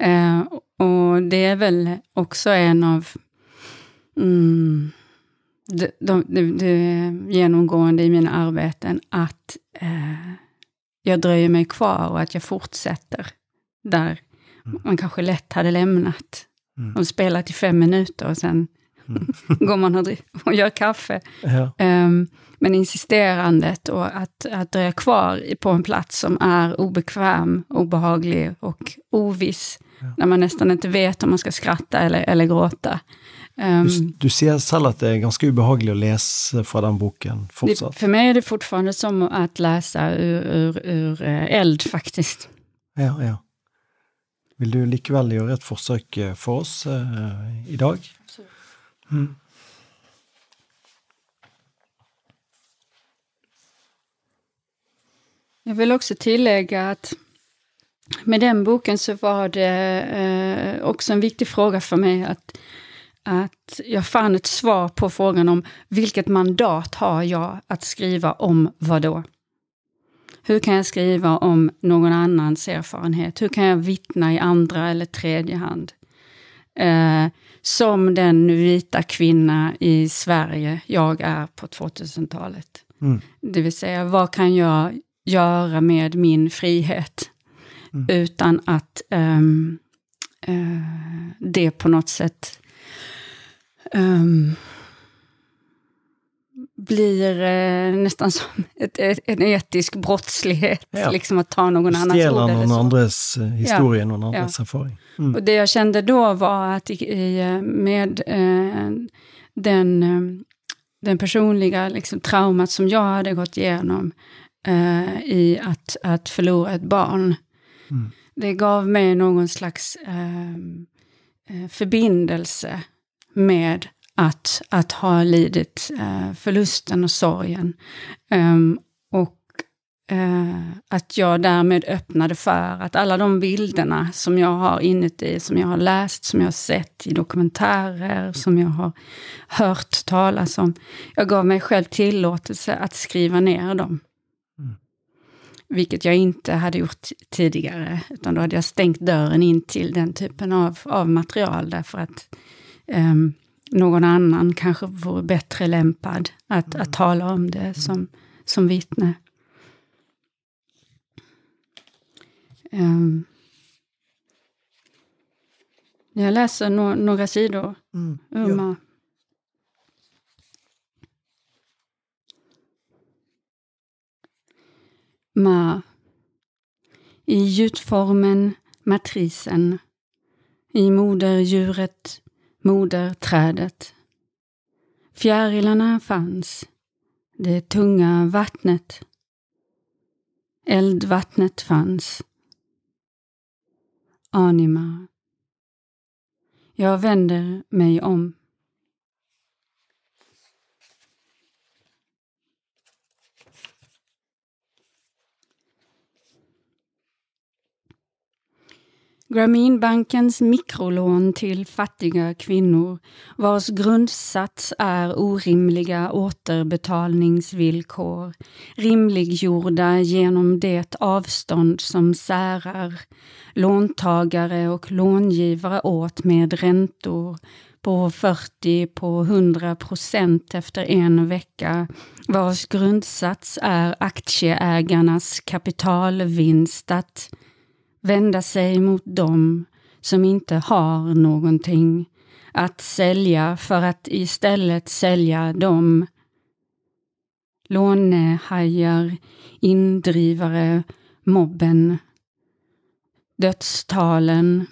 Eh, och det är väl också en av mm, det, de, det, det genomgående i mina arbeten, att eh, jag dröjer mig kvar och att jag fortsätter där mm. man kanske lätt hade lämnat mm. och spelat i fem minuter och sen. går man och, och gör kaffe. Ja. Um, men insisterandet och att, att dröja kvar på en plats som är obekväm, obehaglig och oviss, ja. när man nästan inte vet om man ska skratta eller, eller gråta. Um, du, du, ser själv att det är ganska obehagligt att läsa från den boken fortsatt? Det, för mig är det fortfarande som att läsa ur, ur, ur eh, eld faktiskt. Ja, ja. Vill du likväl göra ett försök eh, för oss eh, idag? Mm. Jag vill också tillägga att med den boken så var det eh, också en viktig fråga för mig att, att jag fann ett svar på frågan om vilket mandat har jag att skriva om vad då? Hur kan jag skriva om någon annans erfarenhet? Hur kan jag vittna i andra eller tredje hand? Eh, som den vita kvinna i Sverige jag är på 2000-talet. Mm. Det vill säga, vad kan jag göra med min frihet? Mm. Utan att um, uh, det på något sätt um, blir eh, nästan som ett, ett, en etisk brottslighet, Ja. liksom att ta någon annans Stjäla ord eller någon så. andres eh, historia, någon andres erfaring. Mm. Och det jag kände då var att i, med eh, den, eh, den personliga liksom, traumat som jag hade gått igenom eh, i att, att förlora ett barn, Mm. det gav mig någon slags eh, eh, förbindelse med att, att ha lidit eh, förlusten och sorgen. Ehm, och eh, att jag därmed öppnade för att alla de bilderna som jag har inuti, som jag har läst, som jag har sett i dokumentärer, som jag har hört talas om. Jag gav mig själv tillåtelse att skriva ner dem. Mm. Vilket jag inte hade gjort tidigare, utan då hade jag stängt dörren in till den typen av, av material därför att ehm, någon annan kanske vore bättre lämpad att, att tala om det som, som vittne. Ehm, jag läser no några sidor Mm. ur Ja. Ma. Ma. I gjutformen matrisen. I moderdjuret, moderträdet. Fjärilarna fanns. Det tunga vattnet. Eldvattnet fanns. Anima. Jag vänder mig om. Grameenbankens mikrolån till fattiga kvinnor vars grundsats är orimliga återbetalningsvillkor rimliggjorda genom det avstånd som särar låntagare och långivare åt med räntor på 40 på 100 procent efter en vecka vars grundsats är aktieägarnas kapitalvinst att vända sig mot dem som inte har någonting att sälja för att istället sälja dem. Lånehajar, indrivare, mobben. Dödstalen,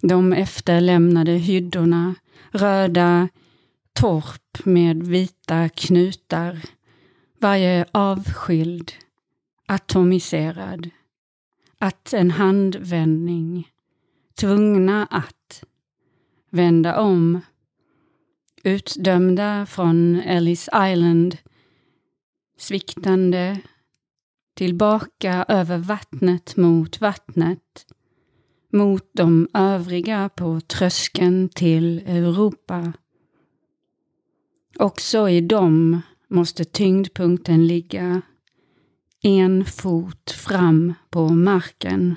de efterlämnade hyddorna, röda torp med vita knutar, varje avskild, atomiserad att en handvändning, tvungna att vända om, utdömda från Ellis Island, sviktande, tillbaka över vattnet mot vattnet, mot de övriga på tröskeln till Europa. Också i dem måste tyngdpunkten ligga en fot fram på marken.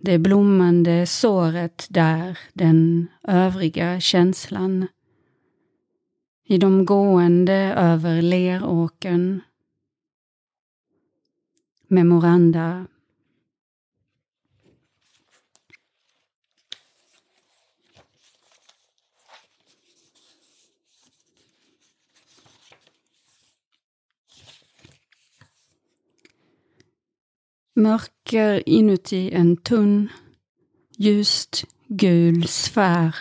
Det blommande såret där, den övriga känslan. I de gående över leråkern. Memoranda. Mörker inuti en tunn, ljust gul sfär.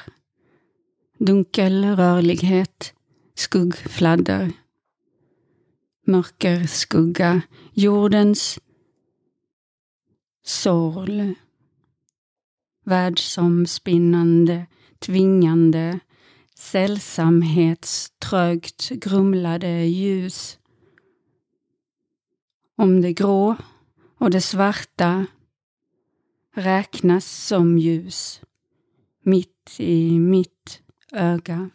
Dunkel rörlighet, skuggfladder. Mörker skugga, jordens sorl. Världsomspinnande, tvingande, sällsamhetströgt grumlade ljus. Om det grå och det svarta räknas som ljus mitt i mitt öga.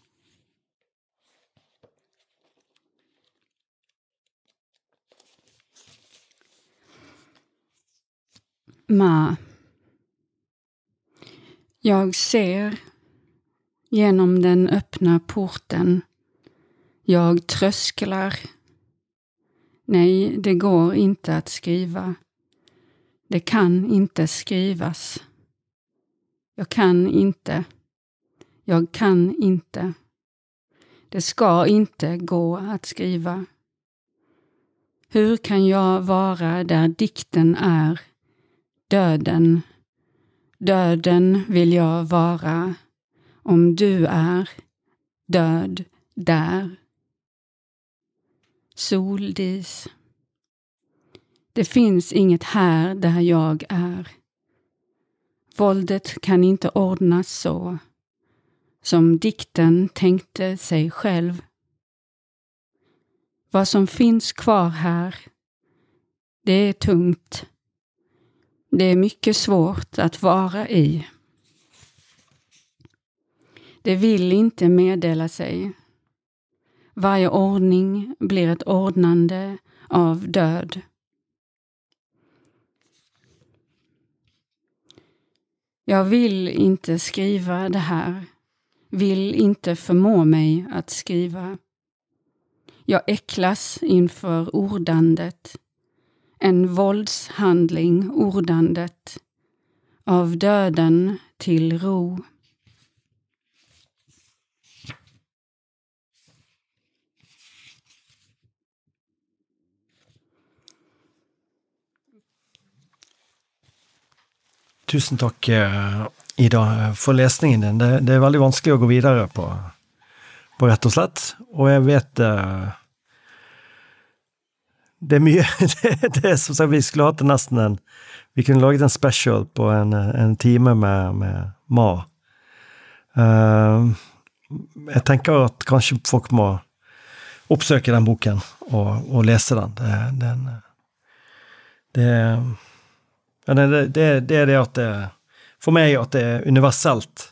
Ma. Jag ser genom den öppna porten. Jag trösklar. Nej, det går inte att skriva. Det kan inte skrivas. Jag kan inte. Jag kan inte. Det ska inte gå att skriva. Hur kan jag vara där dikten är? Döden. Döden vill jag vara om du är död där. Soldis. Det finns inget här där jag är. Våldet kan inte ordnas så som dikten tänkte sig själv. Vad som finns kvar här, det är tungt. Det är mycket svårt att vara i. Det vill inte meddela sig. Varje ordning blir ett ordnande av död. Jag vill inte skriva det här, vill inte förmå mig att skriva. Jag äcklas inför ordandet, en våldshandling ordandet, av döden till ro. Tusen takk, eh, Ida, for lesningen din. Det, det, er veldig vanskelig å gå videre på, på rett og slett. Og jeg vet eh, Det er mye Det, det er som sagt, vi skulle hatt nesten en Vi kunne laget en special på en, en time med, med Ma. Uh, jeg tenker at kanskje folk må oppsøke den boken og, og lese den. Det, den, det, ja, det, det, det, er det at det For meg at det er universelt.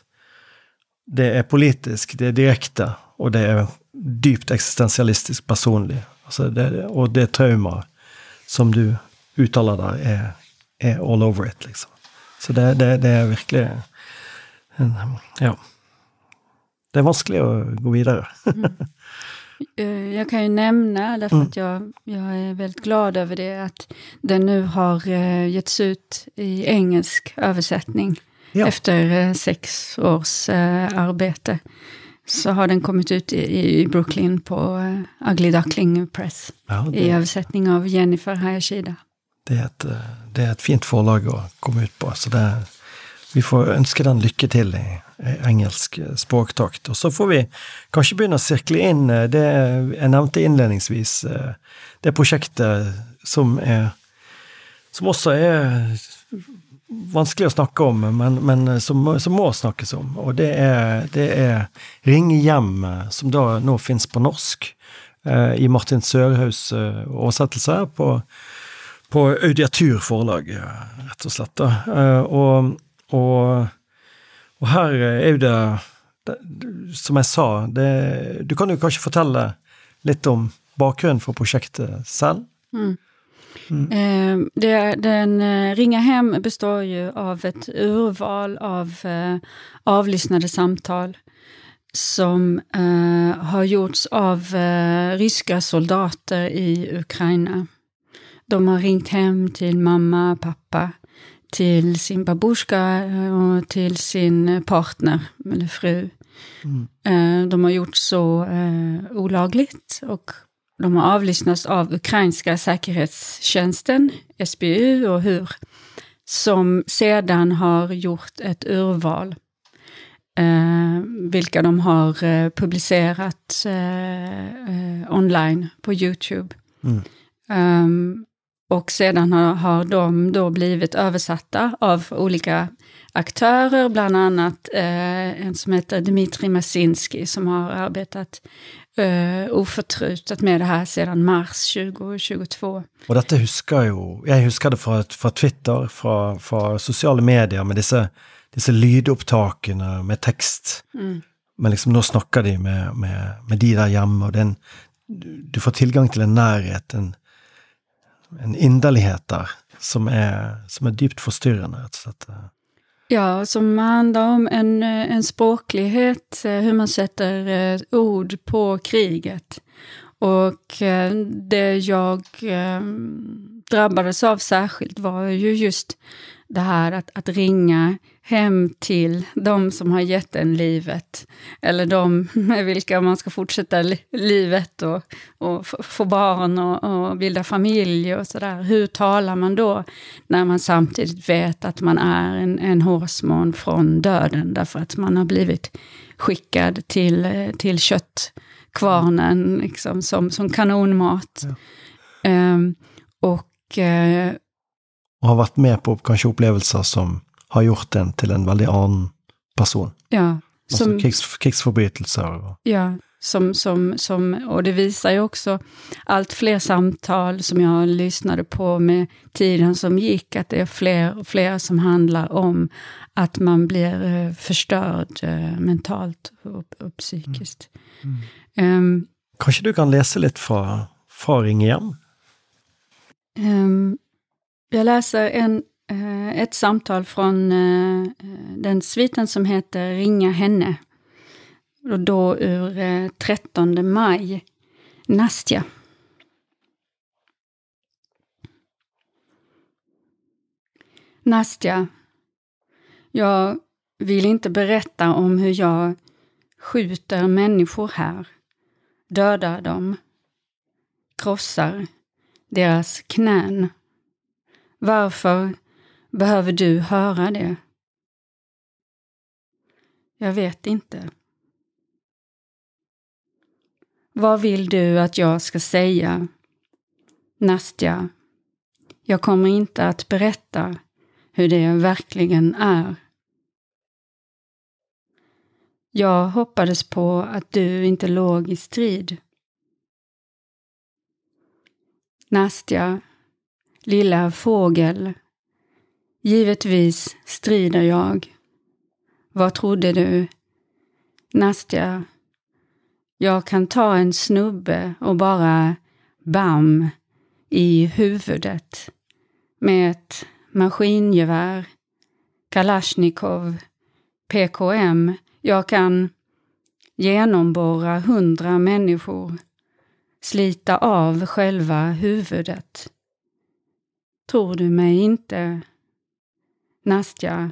Det er politisk, det er direkte, og det er dypt eksistensialistisk personlig. Altså det, og det traumet som du uttaler der, er, er, all over it, liksom. Så det, det er virkelig Ja. Det är vanskligt att gå vidare. mm. Eh, jag kan ju nämna, därför mm. att jag, jag är väldigt glad över det, att den nu har uh, getts ut i engelsk översättning. Ja. Efter uh, sex års arbete. Så har den kommit ut i, i Brooklyn på Ugly Duckling Press. Ja, det... I översättning av Jennifer Hayashida. Det är, ett, det är ett fint förlag att komma ut på. Så det, vi får önska den lycka till i, Eh, engelsk eh, språktakt. Og så får vi kanskje begynne å sirkle inn eh, det jeg nevnte innledningsvis, det prosjektet som er Som også er vanskelig å snakke om, men, men som, som, må snakkes om. Og det er, det er Ringe hjem, som da nå fins på norsk, i Martin Sørhaus oversettelse, på, på Audiatur forlag, rett og slett. Og, og og her er jo det, Som jeg sa, det, du kan jo kanskje fortelle litt om bakgrunnen for prosjektet selv? Mm. Mm. Eh, det, den eh, Ringa hem består ju av ett urval av eh, avlyssnade samtal som eh, har gjorts av eh, ryska soldater i Ukraina. De har ringt hem till mamma, pappa, till sin babushka eh, och till sin partner, eller fru. Mm. Eh, de har gjort så eh, olagligt och de har avlyssnats av ukrainska säkerhetstjänsten, SBU och HUR, som sedan har gjort ett urval Eh, vilka de har eh, publicerat eh, online på Youtube. Mm. Um, och sedan har, har de då blivit översatta av olika aktörer, bland annat eh, en som heter Dmitrij Masinski som har arbetat eh, oförtrutet med det här sedan mars 2022. Och detta husker jo, jag husker det från, från Twitter, från, från sociala medier med dessa, dessa lydopptakene med text. Mm. Men liksom nå snakker de med, med, med de der hjemme, og den, du får tillgång till en närhet, en, en inderlighet där som är, som är djupt förstyrrande. Så att, eh, Ja, som handlar om en, eh, en språklighet, eh, hur man sätter ord på kriget. Och det jag drabbades av särskilt var ju just det här att, att ringa hem till de som har gett en livet, eller de med vilka man ska fortsätta li livet och, och få barn och, och, bilda familj och sådär. Hur talar man då när man samtidigt vet att man är en, en hårsmån från döden, därför att man har blivit skickad till, till köttkvarnen liksom, som, som kanonmat. Ja. Um, och uh, och har varit med på kanske upplevelser som har gjort den till en väldigt annen person. Ja. Alltså som, krigs, krigsförbrytelser. Ja, som, som, som, och det visar ju också allt fler samtal som jag lyssnade på med tiden som gick, att det är fler och fler som handlar om att man blir eh, förstörd eh, mentalt och, och psykiskt. Mm. Mm. Um, Kanske du kan läsa lite från, från Ring igen? Um, jag läser en, eh, ett samtal från eh, eh, den sviten som heter Ringa henne. Och då ur 13 maj. Nastja. Nastja. Jag vill inte berätta om hur jag skjuter människor här, dödar dem, krossar deras knän varför behöver du höra det? Jag vet inte. Vad vill du att jag ska säga? Nastja, jag kommer inte att berätta hur det verkligen är. Jag hoppades på att du inte låg i strid. Nastja, lilla fågel. Givetvis strider jag. Vad trodde du? Nastja, jag kan ta en snubbe och bara bam i huvudet med ett maskingevär, Kalashnikov, PKM. Jag kan genomborra hundra människor, slita av själva huvudet. Tror du mig inte? Nastja,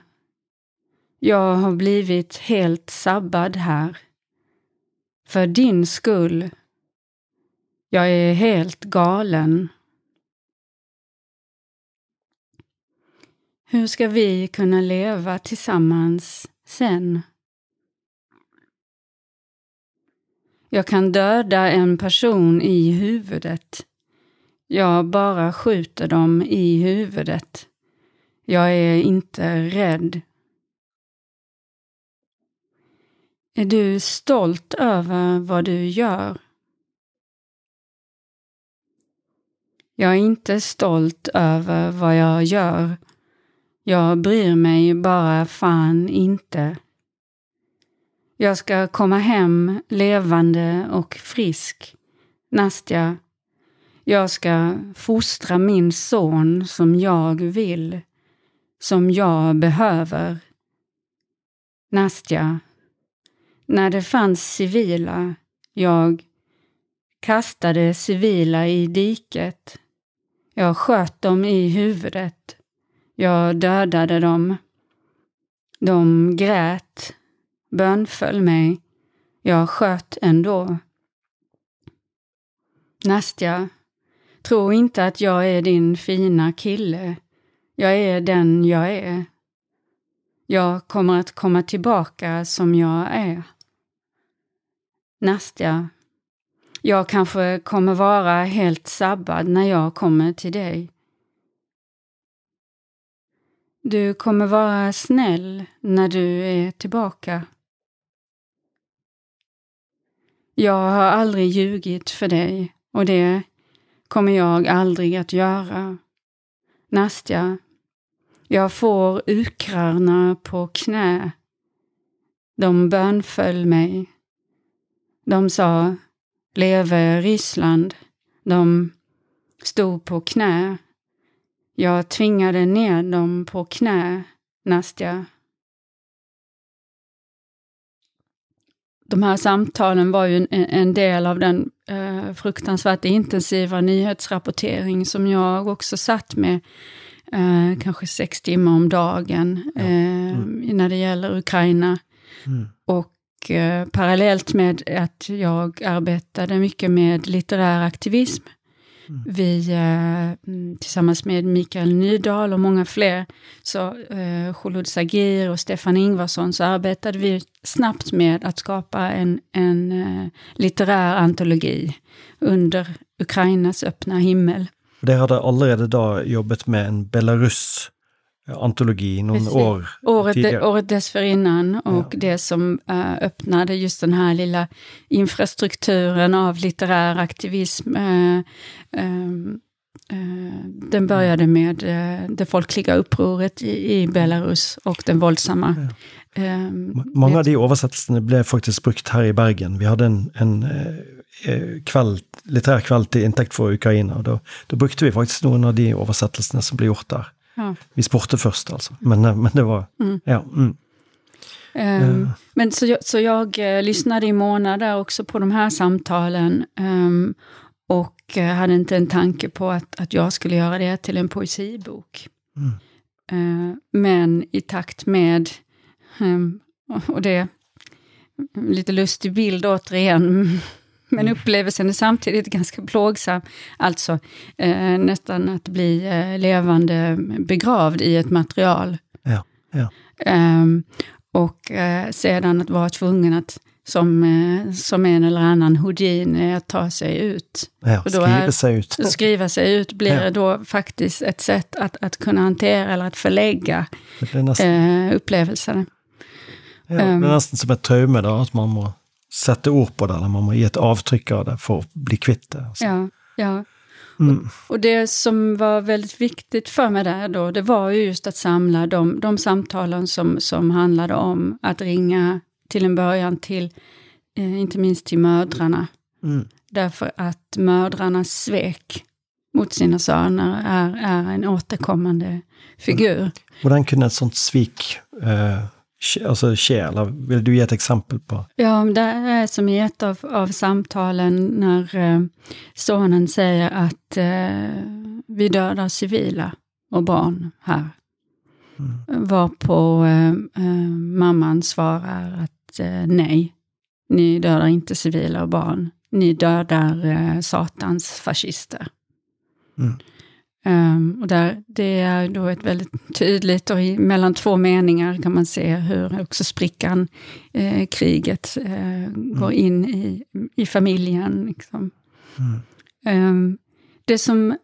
jag har blivit helt sabbad här. För din skull. Jag är helt galen. Hur ska vi kunna leva tillsammans sen? Jag kan döda en person i huvudet jag bara skjuter dem i huvudet. Jag är inte rädd. Är du stolt över vad du gör? Jag är inte stolt över vad jag gör. Jag bryr mig bara fan inte. Jag ska komma hem levande och frisk. Nastja, jag ska fostra min son som jag vill, som jag behöver. Nastja, när det fanns civila, jag kastade civila i diket. Jag sköt dem i huvudet. Jag dödade dem. De grät, bönföll mig. Jag sköt ändå. Nastja, Tro inte att jag är din fina kille. Jag är den jag är. Jag kommer att komma tillbaka som jag är. Nastja, jag kanske kommer vara helt sabbad när jag kommer till dig. Du kommer vara snäll när du är tillbaka. Jag har aldrig ljugit för dig och det kommer jag aldrig att göra. Nastja, jag får ukrarna på knä. De bönföll mig. De sa, leve Ryssland. De stod på knä. Jag tvingade ner dem på knä, Nastja. De här samtalen var ju en, en del av den eh, fruktansvärt intensiva nyhetsrapportering som jag också satt med eh, kanske sex timmar om dagen Ja. eh, Mm. när det gäller Ukraina. Mm. Och eh, parallellt med att jag arbetade mycket med litterär aktivism. Vi eh, mm, tillsammans med Mikael Nydahl och många fler, så eh, Khulud Sagir och Stefan Ingvarsson, så arbetade vi snabbt med att skapa en, en eh, litterär antologi under Ukrainas öppna himmel. Dere hadde allerede da jobbet med en Noen Precis. år Året, tidigare. året dessförinnan och Ja. det som eh, öppnade just den här lilla infrastrukturen av litterär aktivism. ehm, eh, den började med eh, det folkliga upproret i, i Belarus och den våldsamma. ehm, Ma- Mange av de oversettelsene ble faktisk brukt her i Bergen. Vi hadde en, en eh, eh, kveld, litterær kveld til inntekt for Ukraina. og Da, da brukte vi faktisk noen av de oversettelsene som ble gjort der. Ja. Vi spurte først, altså. Men, eh, men det var Mm. Ja. Mm. Ehm, Men så jag, så jag eh, lyssnade i månader också på de här samtalen ehm, och hade inte en tanke på att, att jag skulle göra det till en poesibok. Mm. Men i takt med, ehm, och det, lite lustig bild återigen, men upplevelsen är samtidigt ganska plågsam. Alltså eh, nästan att bli eh, levande begravd i ett material. Ja. ja. Ehm, och eh, sedan att vara tvungen att som, eh, som en eller annan houdini att ta sig ut. ja. Og da Skrive er- seg ut. Skriva sig ut blir Ja. då faktiskt ett sätt att, att kunna hantera eller att förlägga nesten, eh, upplevelserna. ja, det er nesten som et traume, da, at man må sette ord på det, eller man må gi et avtrykk av det for å bli kvitt det. Altså. Ja, ja. Mm. Och det som var väldigt viktigt för mig där då, det var ju just att samla de, de samtalen som, som handlade om att ringa till en början till, eh, inte minst till mödrarna. Mm. Därför att mödrarnas svek mot sina söner är, är en återkommande figur. Hvordan kunne et sånt svik eh, skje, altså skje, eller vil du gi et eksempel på Ja, det är som i ett av, av samtalen när eh, sonen säger att eh, vi dödar civila och barn här. Mm. Varpå eh, eh, mamman svarar att eh, nej, ni dödar inte civila och barn. Ni dödar satans fascister. Mm. Ehm, och där, det är då ett väldigt tydligt, och i, mellan två meningar kan man se hur också sprickan, eh, kriget, eh, går in i, i familjen. Liksom. Mm. Ehm, det som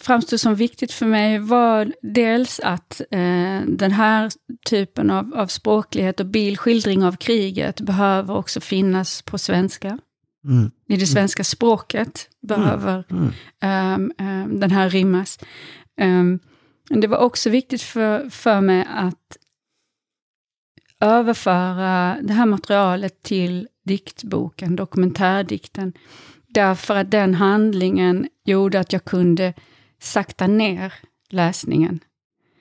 framstod som viktigt för mig var dels att eh, den här typen av, av språklighet och bildskildring av kriget behöver också finnas på svenska. Mm. I det svenska språket behöver ehm, ehm, den här rimmas. Men det var också viktigt för, för mig att överföra det här materialet till diktboken, dokumentärdikten. Därför att den handlingen gjorde att jag kunde sakta ner läsningen.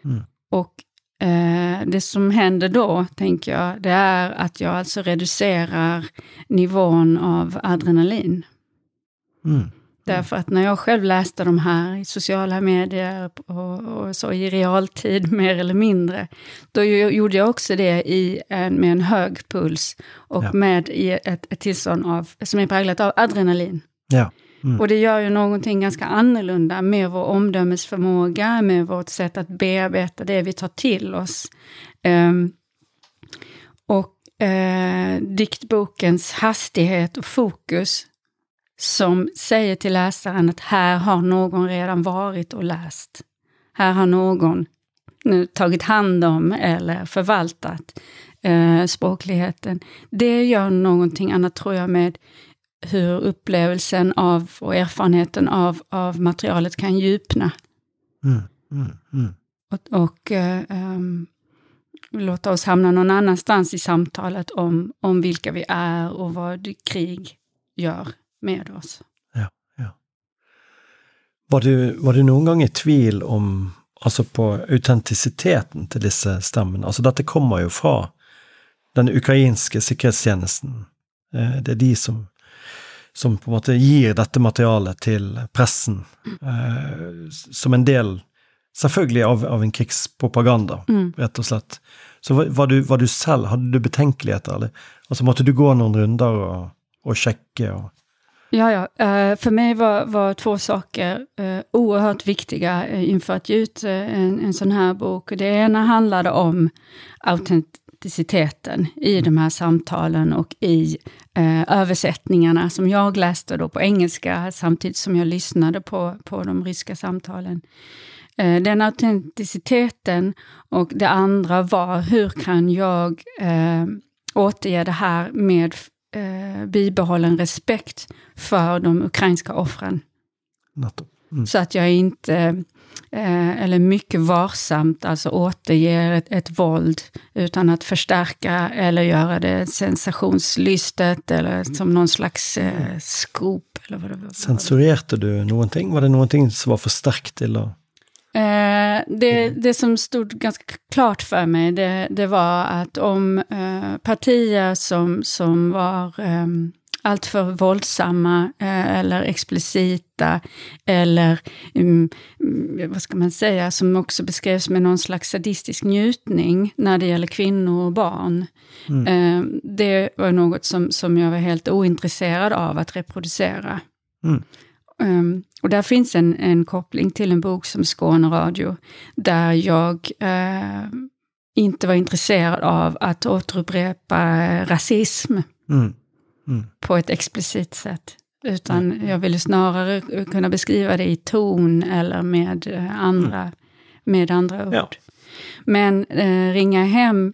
Mm. Och eh, det som händer då, tänker jag, det är att jag alltså reducerar nivån av adrenalin. Mm. Därför att när jag själv läste de här i sociala medier och, och så i realtid mer eller mindre, då gjorde jag också det i en, med en hög puls och Ja. med i ett, ett tillstånd av, som är präglat av adrenalin. Ja. Mm. Och det gör ju någonting ganska annorlunda med vår omdömesförmåga, med vårt sätt att bearbeta det vi tar till oss. Um, och uh, diktbokens hastighet och fokus som säger till läsaren att här har någon redan varit och läst. Här har någon nu tagit hand om eller förvaltat eh, språkligheten. Det gör någonting annat tror jag med hur upplevelsen av och erfarenheten av, av materialet kan djupna. Mm. Mm. Mm. Och, och ehm, låta oss hamna någon annanstans i samtalet om, om vilka vi är och vad krig gör med oss. Var du, var du noen gang i tvil om altså på autentisiteten til disse stemmene? Altså dette kommer jo fra den ukrainske sikkerhetstjenesten. Eh, Det er de som, som på en måte gir dette materialet til pressen eh, som en del Selvfølgelig av, av en krigspropaganda, Mm. rett og slett. Så var, du, var du selv, hadde du betenkeligheter? Eller? Altså måtte du gå noen runder og, og sjekke? Og, Ja, ja. Eh, För mig var, var två saker eh, oerhört viktiga eh, inför att ge ut en, en sån här bok. Det ena handlade om autenticiteten i de här samtalen och i eh, översättningarna som jag läste då på engelska samtidigt som jag lyssnade på, på de ryska samtalen. Eh, den autenticiteten och det andra var hur kan jag eh, återge det här med eh, bibehållen respekt för de ukrainska offren. nettopp. Mm. Så att jag inte, eh, eller mycket varsamt, alltså återger ett, ett våld utan att förstärka eller göra det sensationslystet eller som någon slags eh, scoop. Eller vad det var. Sensurerte du noen ting? Var det noen ting som var for sterkt til å Eh, det, det som stod ganska klart för mig, det, det var att om eh, partier som, som var eh, alltför våldsamma eh, eller explicita eller, mm, mm, vad ska man säga, som också beskrevs med någon slags sadistisk njutning när det gäller kvinnor och barn. Eh, det var något som, som jag var helt ointresserad av att reproducera. Mm. Um, och där finns en, en koppling till en bok som Skåne Radio, där jag eh, inte var intresserad av att återupprepa rasism mm. Mm. på ett explicit sätt. Utan jag ville snarare kunna beskriva det i ton eller med eh, andra, med andra ord. Ja. Men eh, ringa hem,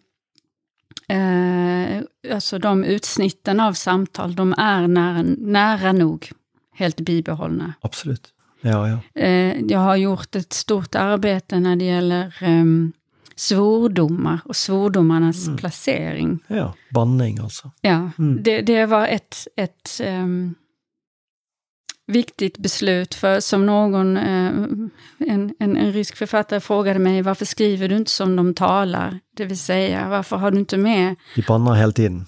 eh, alltså de utsnitten av samtal, de är nära, nära nog helt bibehållna. Absolutt. Ja, ja. Eh, jag har gjort ett stort arbete när det gäller um, svordomar och svordomarnas placering. ja. Banning, altså. Ja, Mm. det, det var ett, ett ehm, viktigt beslut. För som någon, eh, en, en, en rysk författare frågade mig, varför skriver du inte som de talar? Det vill säga, varför har du inte med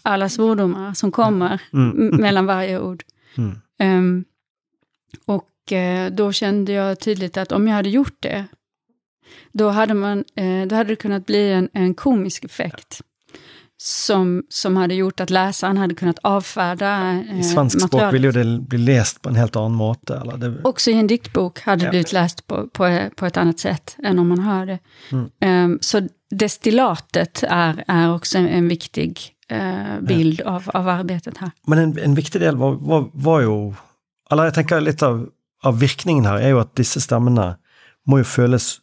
alla svordomar som kommer Mm. m- mellan varje ord? Mm. Ehm, och eh, då kände jag tydligt att om jag hade gjort det, då hade, man, eh, då hade det kunnat bli en, en komisk effekt. Som, som hade gjort att läsaren hade kunnat avfärda eh, I svensk språk materialet. vil jo det bli lest på en helt annen måte. Eller det, Också i en diktbok hade Ja. blivit läst på, på, på ett annat sätt än om man hör det. Mm. Ehm, så destillatet är, är också en, en viktig eh, bild av, av arbetet här. Men en, en viktig del var, var, var jo Eller jeg tenker litt av, av virkningen her er jo at disse stemmene må jo føles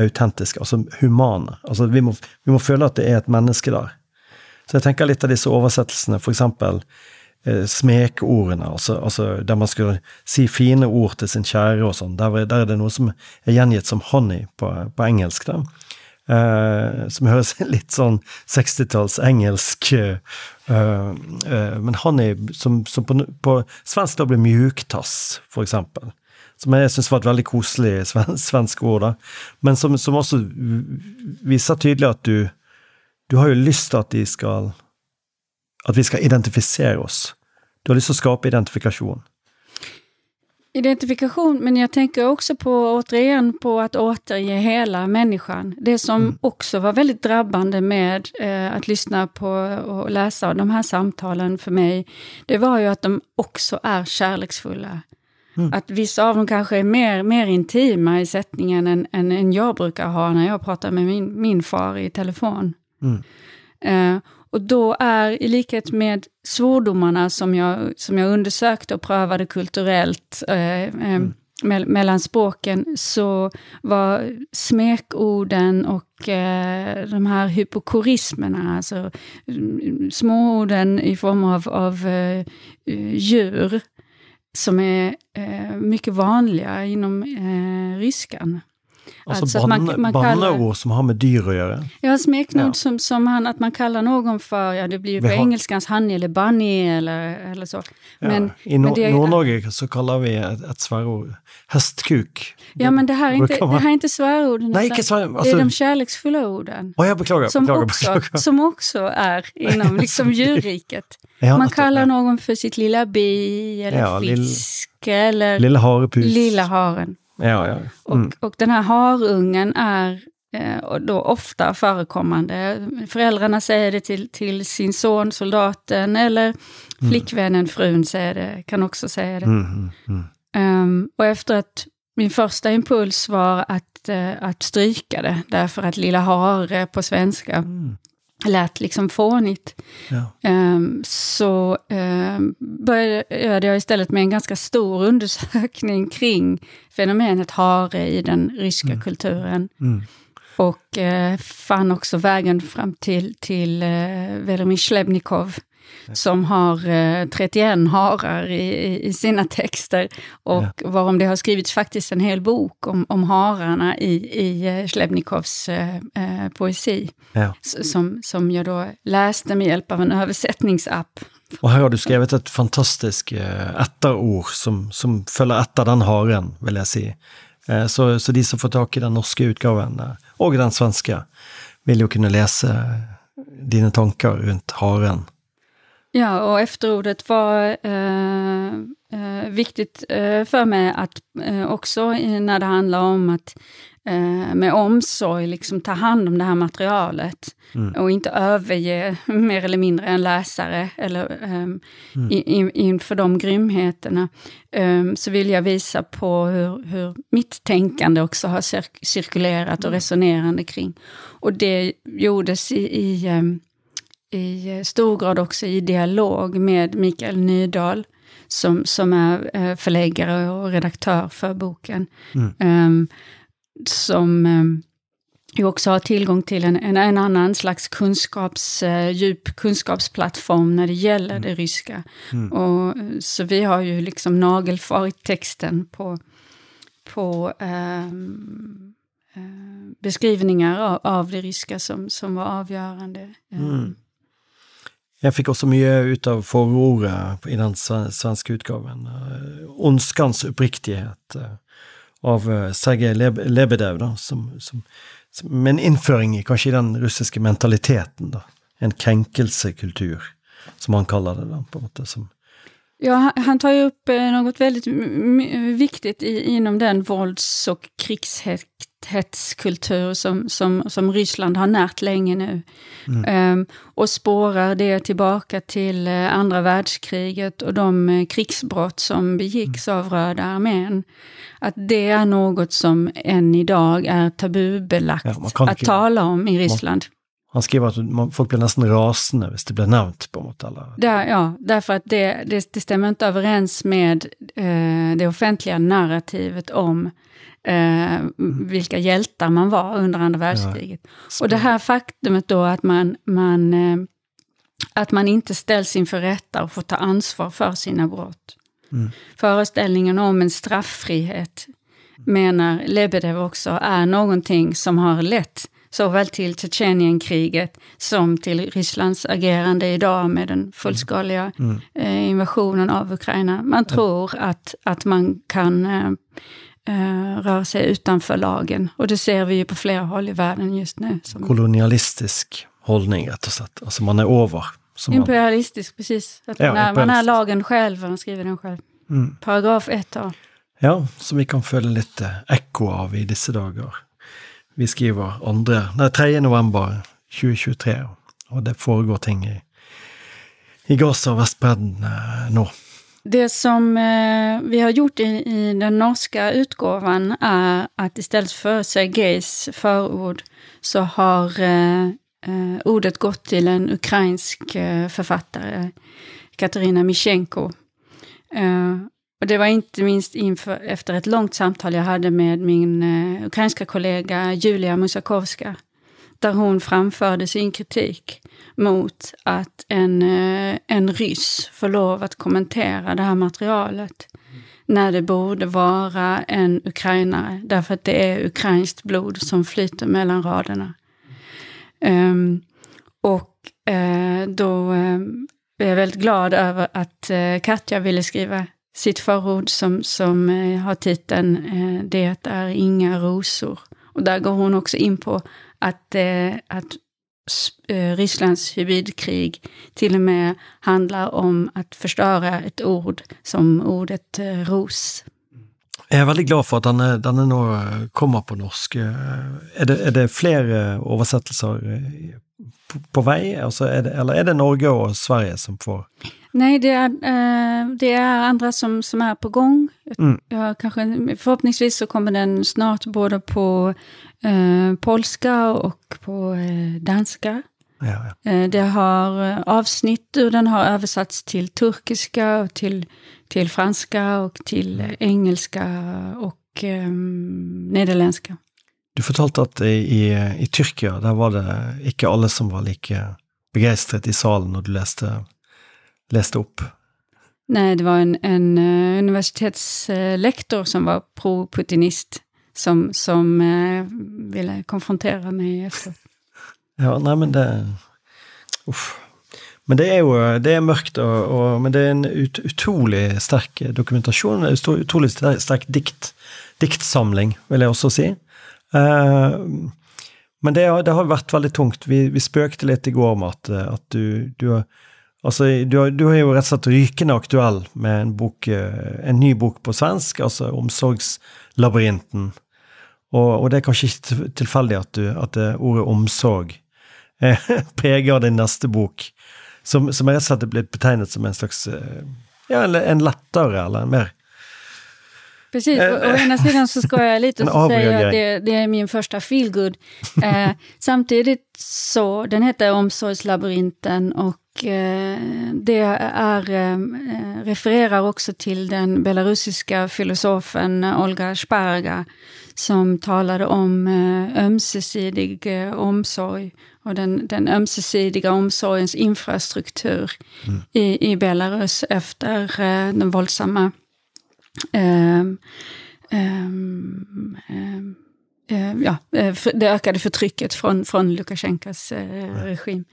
autentiske, altså humane. Altså vi må, vi må føle at det er et menneske der. Så jeg tenker litt av disse oversettelsene, for eksempel eh, smekordene, altså, altså der man skulle si fine ord til sin kjære og sånn. Der, er- der er det noe som er gjengitt som honey på, på engelsk, da. Eh, som høres litt sånn 60-talls engelsk eh, eh, Men honey som, som på, på svensk da blir mjuktass, for eksempel. Som jeg syns var et veldig koselig sven, svensk ord, da. Men som, som også viser tydelig at du Du har jo lyst til at de skal At vi skal identifisere oss. Du har lyst til å skape identifikasjon. Identifikation, men jag tänker också på, återigen, på att återge hela människan. Det som Mm. också var väldigt drabbande med eh, att lyssna på och läsa de här samtalen för mig, det var ju att de också är kärleksfulla. Mm. Att vissa av dem kanske är mer, mer intima i sättningen än, än, än jag brukar ha när jag pratar med min, min far i telefon. Mm. Eh, och då är, i likhet med svordomarna som jag, som jag undersökte och prövade kulturellt eh, eh, mell- mellan språken, så var smekorden och eh, de här hypokorismerna, alltså mm, småorden i form av, av eh, djur, som är eh, mycket vanliga inom eh, ryskan. Alltså att man- man kallar- banneord som har med dyr å gjøre. Ja, smeknord Ja. som, som han, att man kallar någon för, ja det blir ju på har- engelskans honey eller bunny eller, eller så. Ja. Men, I Nor- men det- Nord-Norge så kaller vi et, et sverreord hestkuk. ja men det här är inte, brukar det man- här är inte svärorden. Nej, utan ikke svær... det är Altså, de kärleksfulla orden. Å, jeg beklager. Som beklager, också, beklager. som också är inom liksom djurriket. Ja, Man kallar ja. någon för sitt lilla bi eller Ja, lill- fisk eller harepus. lilla haren. Ja, ja. Mm. Och, och den här harungen är eh, då ofta förekommande. Föräldrarna säger det till, till sin son, soldaten, eller mm. flickvännen, frun, säger det, kan också säga det. Um, och efter att min första impuls var att, uh, att stryka det, därför att lilla hare på svenska lät liksom fånigt. Ja. Um, så um, började jag istället med en ganska stor undersökning kring fenomenet hare i den ryska mm. kulturen. Mm. Och uh, fann också vägen fram till, till uh, Velimir Slebnikov som har eh, 31 harar i, i, sina texter och ja. varom det har skrivits faktiskt en hel bok om, om hararna i, i eh, Slebnikovs eh, eh, poesi. Ja. Som, som jag då läste med hjälp av en översättningsapp. Och här har du skrivit ett fantastiskt eh, ättarord som, som följer efter den haren, vill jag säga. Eh, så, så de som får tag i den norska utgaven eh, och den svenska vill ju kunna läsa dina tankar runt haren. Ja, och efterordet var eh, eh, viktigt eh, för mig att eh, också när det handlar om att eh, med omsorg liksom ta hand om det här materialet mm. och inte överge mer eller mindre en läsare eller ehm, mm. in, inför de grymheterna. Ehm, så vill jag visa på hur, hur mitt tänkande också har cir cirkulerat och mm. resonerande kring. Och det gjordes i, i ehm, i stor grad också i dialog med Mikael Nydahl, som, som är eh, förläggare och redaktör för boken. Mm. Um, som um, ju också har tillgång till en, en, en annan slags kunskaps, uh, djup kunskapsplattform när det gäller mm. det ryska. Mm. Och, så vi har ju liksom nagelfarit texten på, på um, uh, beskrivningar av, av, det ryska som, som var avgörande. Mm. Jag fick också mycket utav förordet i den svenska utgåvan. Eh, ondskans uppriktighet eh, av eh, Sergej Lebedev, då, som, som, som, med en införing i kanske den ryska mentaliteten. Då. En kränkelsekultur, som han kallade det. På något, som, Ja, han tar ju upp något väldigt viktigt i, inom den vålds och krigshets hetskultur som, som, som Ryssland har närt länge nu. Mm. Um, och spårar det tillbaka till uh, andra världskriget och de uh, krigsbrott som begicks mm. av Röda armén. Att det är något som än idag är tabubelagt ja, att tala om i Ryssland. Han skriver att folk blir nästan rasande hvis det blir nämnt på något alla. Där, ja, därför att det, det, det stämmer inte överens med eh, det offentliga narrativet om eh, vilka hjältar man var under andra världskriget. Ja. Och det här faktumet då att man, man, eh, att man inte ställs inför rätta och får ta ansvar för sina brott. Mm. Föreställningen om en strafffrihet menar Lebedev också är någonting som har lett såväl till Tjetjenienkriget som till Rysslands agerande idag med den fullskaliga mm. eh, invasionen av Ukraina. Man tror att, att man kan eh, eh, rör sig utanför lagen. Och det ser vi ju på flera håll i världen just nu. Kolonialistisk hållning rätt och slätt. Alltså man är över. Imperialistisk, man... precis. Att man, ja, är, man är lagen själv, man skriver den själv. Mm. Paragraf 1 A. Ja, som vi kan följa lite eko av i dessa dagar. Vi skriver andra, nej, 3 november 2023 och det foregår ting i, i Gaza och Västbredden eh, nu. Det som eh, vi har gjort i, i, den norska utgåvan är att istället för Sergejs förord så har eh, eh, ordet gått till en ukrainsk eh, författare, eh, Katarina Mishenko. Eh, och det var inte minst inför, efter ett långt samtal jag hade med min eh, ukrainska kollega Julia Musakovska, där hon framförde sin kritik mot att en, eh, en ryss får lov att kommentera det här materialet. När det borde vara en ukrainare, därför att det är ukrainskt blod som flyter mellan raderna. Um, och eh, då eh, är jag väldigt glad över att eh, Katja ville skriva sitt förord som, som eh, har titeln eh, Det är inga rosor. Och där går hon också in på att, eh, att Rysslands hybridkrig till och med handlar om att förstöra ett ord som ordet ros. Jag är väldigt glad for at den är nog kommer på norsk. Är det, är det fler översättelser på, på väg? Alltså är det, eller är det Norge och Sverige som får Nej, det är, eh, det är andra som, som är på gång. Mm. Ja, kanske, förhoppningsvis så kommer den snart både på eh, polska och på eh, danska. Ja, ja. Eh, det har eh, avsnitt ur den har översatts till turkiska och till, till franska och till eh, engelska och eh, nederländska. Du fortalte at i, i, Tyrkia der var det ikke alle som var like begeistret i salen når du leste, leste opp. Nej, det var en, en eh, universitetslektor som var pro-putinist som, som eh, ville konfrontera mig efteråt. Ja, nei, men det Uff. Men det er jo det er mørkt, og, og, men det er en ut, utrolig sterk dokumentasjon. En utrolig sterk, sterk dikt, diktsamling, vil jeg også si. Eh, men det, har- det har vært veldig tungt. Vi, vi spøkte litt i går med at, at du, du, har- Alltså, du, har- du har ju rett og rykende aktuell med en, bok, eh, en ny bok på svensk, alltså 'Omsorgslabyrinten'. Och, och det är kanske inte tillfälligt att du, att det ordet omsorg eh, präglar din nästa bok, som, som är så att det blir betecknat som en slags eh, ja, en lättare eller en mer Precis, å, å ena sidan så ska jag lite och säga avreagering. att det, det är min första feelgood. Eh, samtidigt så, den heter Omsorgslabyrinten och eh, det är, eh, refererar också till den belarusiska filosofen Olga Sparga som talade om eh, ömsesidig eh, omsorg och den, den ömsesidiga omsorgens infrastruktur i, i Belarus efter eh, den våldsamma ehm, ehm, ehm, eh, ja, eh, det ökade förtrycket från, från Lukasjenkos eh, regim.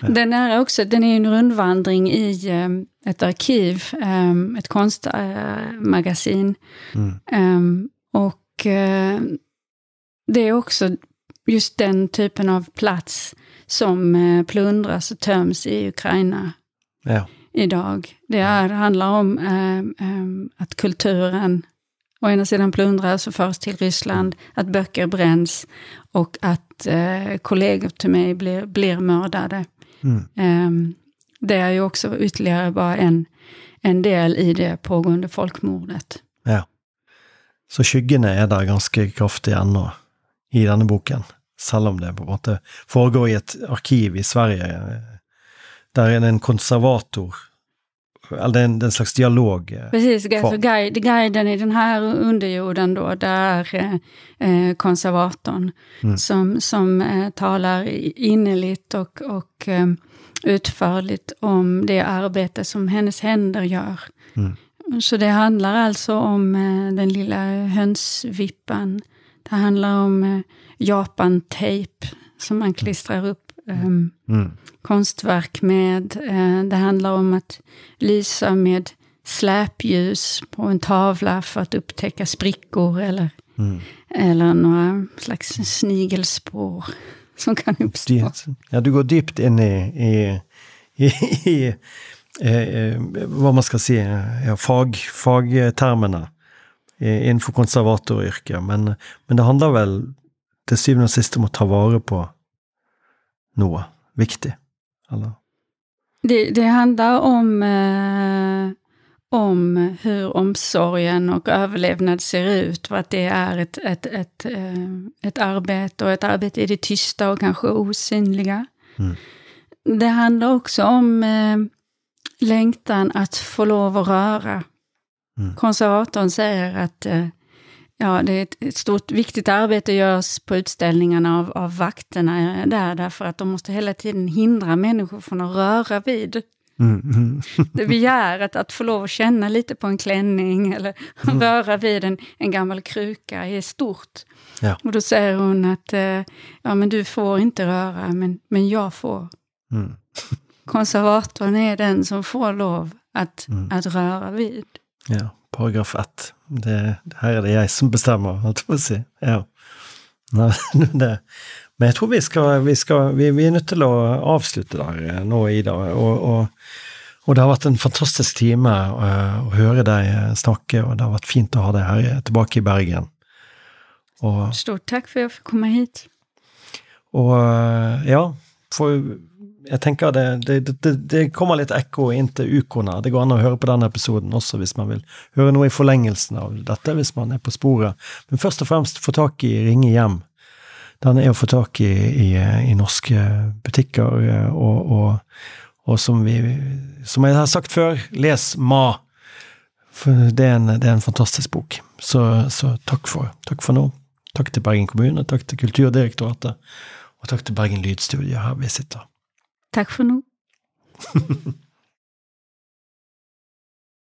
Den är också den är en rundvandring i eh, ett arkiv, eh, ett konstmagasin. Eh, och eh, det är också just den typen av plats som plundras och töms i Ukraina Ja. Idag. Det är, handlar om eh, eh, att kulturen å ena sidan plundras och förs till Ryssland, att böcker bränns och att eh, kollegor till mig blir, blir mördade. Mm. Eh, det är ju också ytterligare bara en, en del i det pågående folkmordet. ja. Så skyggene er der ganske kraftig ennå i denne boken, selv om det på en måte foregår i et arkiv i Sverige. Der er det en konservator, eller det er en, det er en slags dialog. eh, Precis, Form. guide, guiden i den här underjorden då, där eh, eh, konservatorn som, som eh, talar innerligt och, och eh, utförligt om det arbete som hennes händer gör. Så det handlar alltså om eh, den lilla hönsvippan. Det handlar om eh, Japan-tejp som man klistrar upp. Ehm, Mm. konstverk med. Eh, det handlar om att lysa med släpljus på en tavla för att upptäcka sprickor eller, eller några slags snigelspår som kan uppstå. Dypt. Ja, du går dypt inn i, i, i, i eh, eh, hva man skal si, ja, fag, fagtermene eh, innenfor konservatoryrket. Men, men det handler vel til syvende og sist om å ta vare på noe viktig, eller? Det, det handlar om, eh, om hur omsorgen och överlevnad ser ut. För att det är ett, ett, ett, eh, ett arbete och ett arbete i det tysta och kanske osynliga. Det handlar också om eh, längtan att få lov att röra. Konservatorn säger att eh, ja, det är ett, ett stort viktigt arbete görs på utställningarna av, av vakterna där, därför att de måste hela tiden hindra människor från att röra vid. Det begäret att få lov att känna lite på en klänning eller röra vid en, en gammal kruka är stort. Ja. Och då säger hon att eh, ja, men du får inte röra, men, men jag får. Mm. Konservatorn är den som får lov att, att röra vid. Ja, paragraf ett. Det, her er det jeg som jeg på å si. Ja. Men jeg tror vi skal, vi, skal vi, vi er nødt til å avslutte der eh, nå, Ida. Og, og, Og det har vært en fantastisk time uh, å høre deg snakke, og det har vært fint å ha deg her tilbake i Bergen. Og, Stort takk for at jeg fikk komme hit. Og ja, for jeg tenker det, det, det, det kommer litt ekko inn til ukorna. Det går an å høre på den episoden også hvis man vil høre noe i forlengelsen av dette, hvis man er på sporet. Men først og fremst få tak i Ringe hjem. Den er å få tak i, i, i norske butikker, og, eh, og, og, som vi Som jeg har sagt før, les Ma. For det er en, det er en fantastisk bok. Så, så takk, for, takk for nå. Takk til Bergen kommune, takk til Kulturdirektoratet, og takk til Bergen Lydstudio her vi sitter. Tack för nu.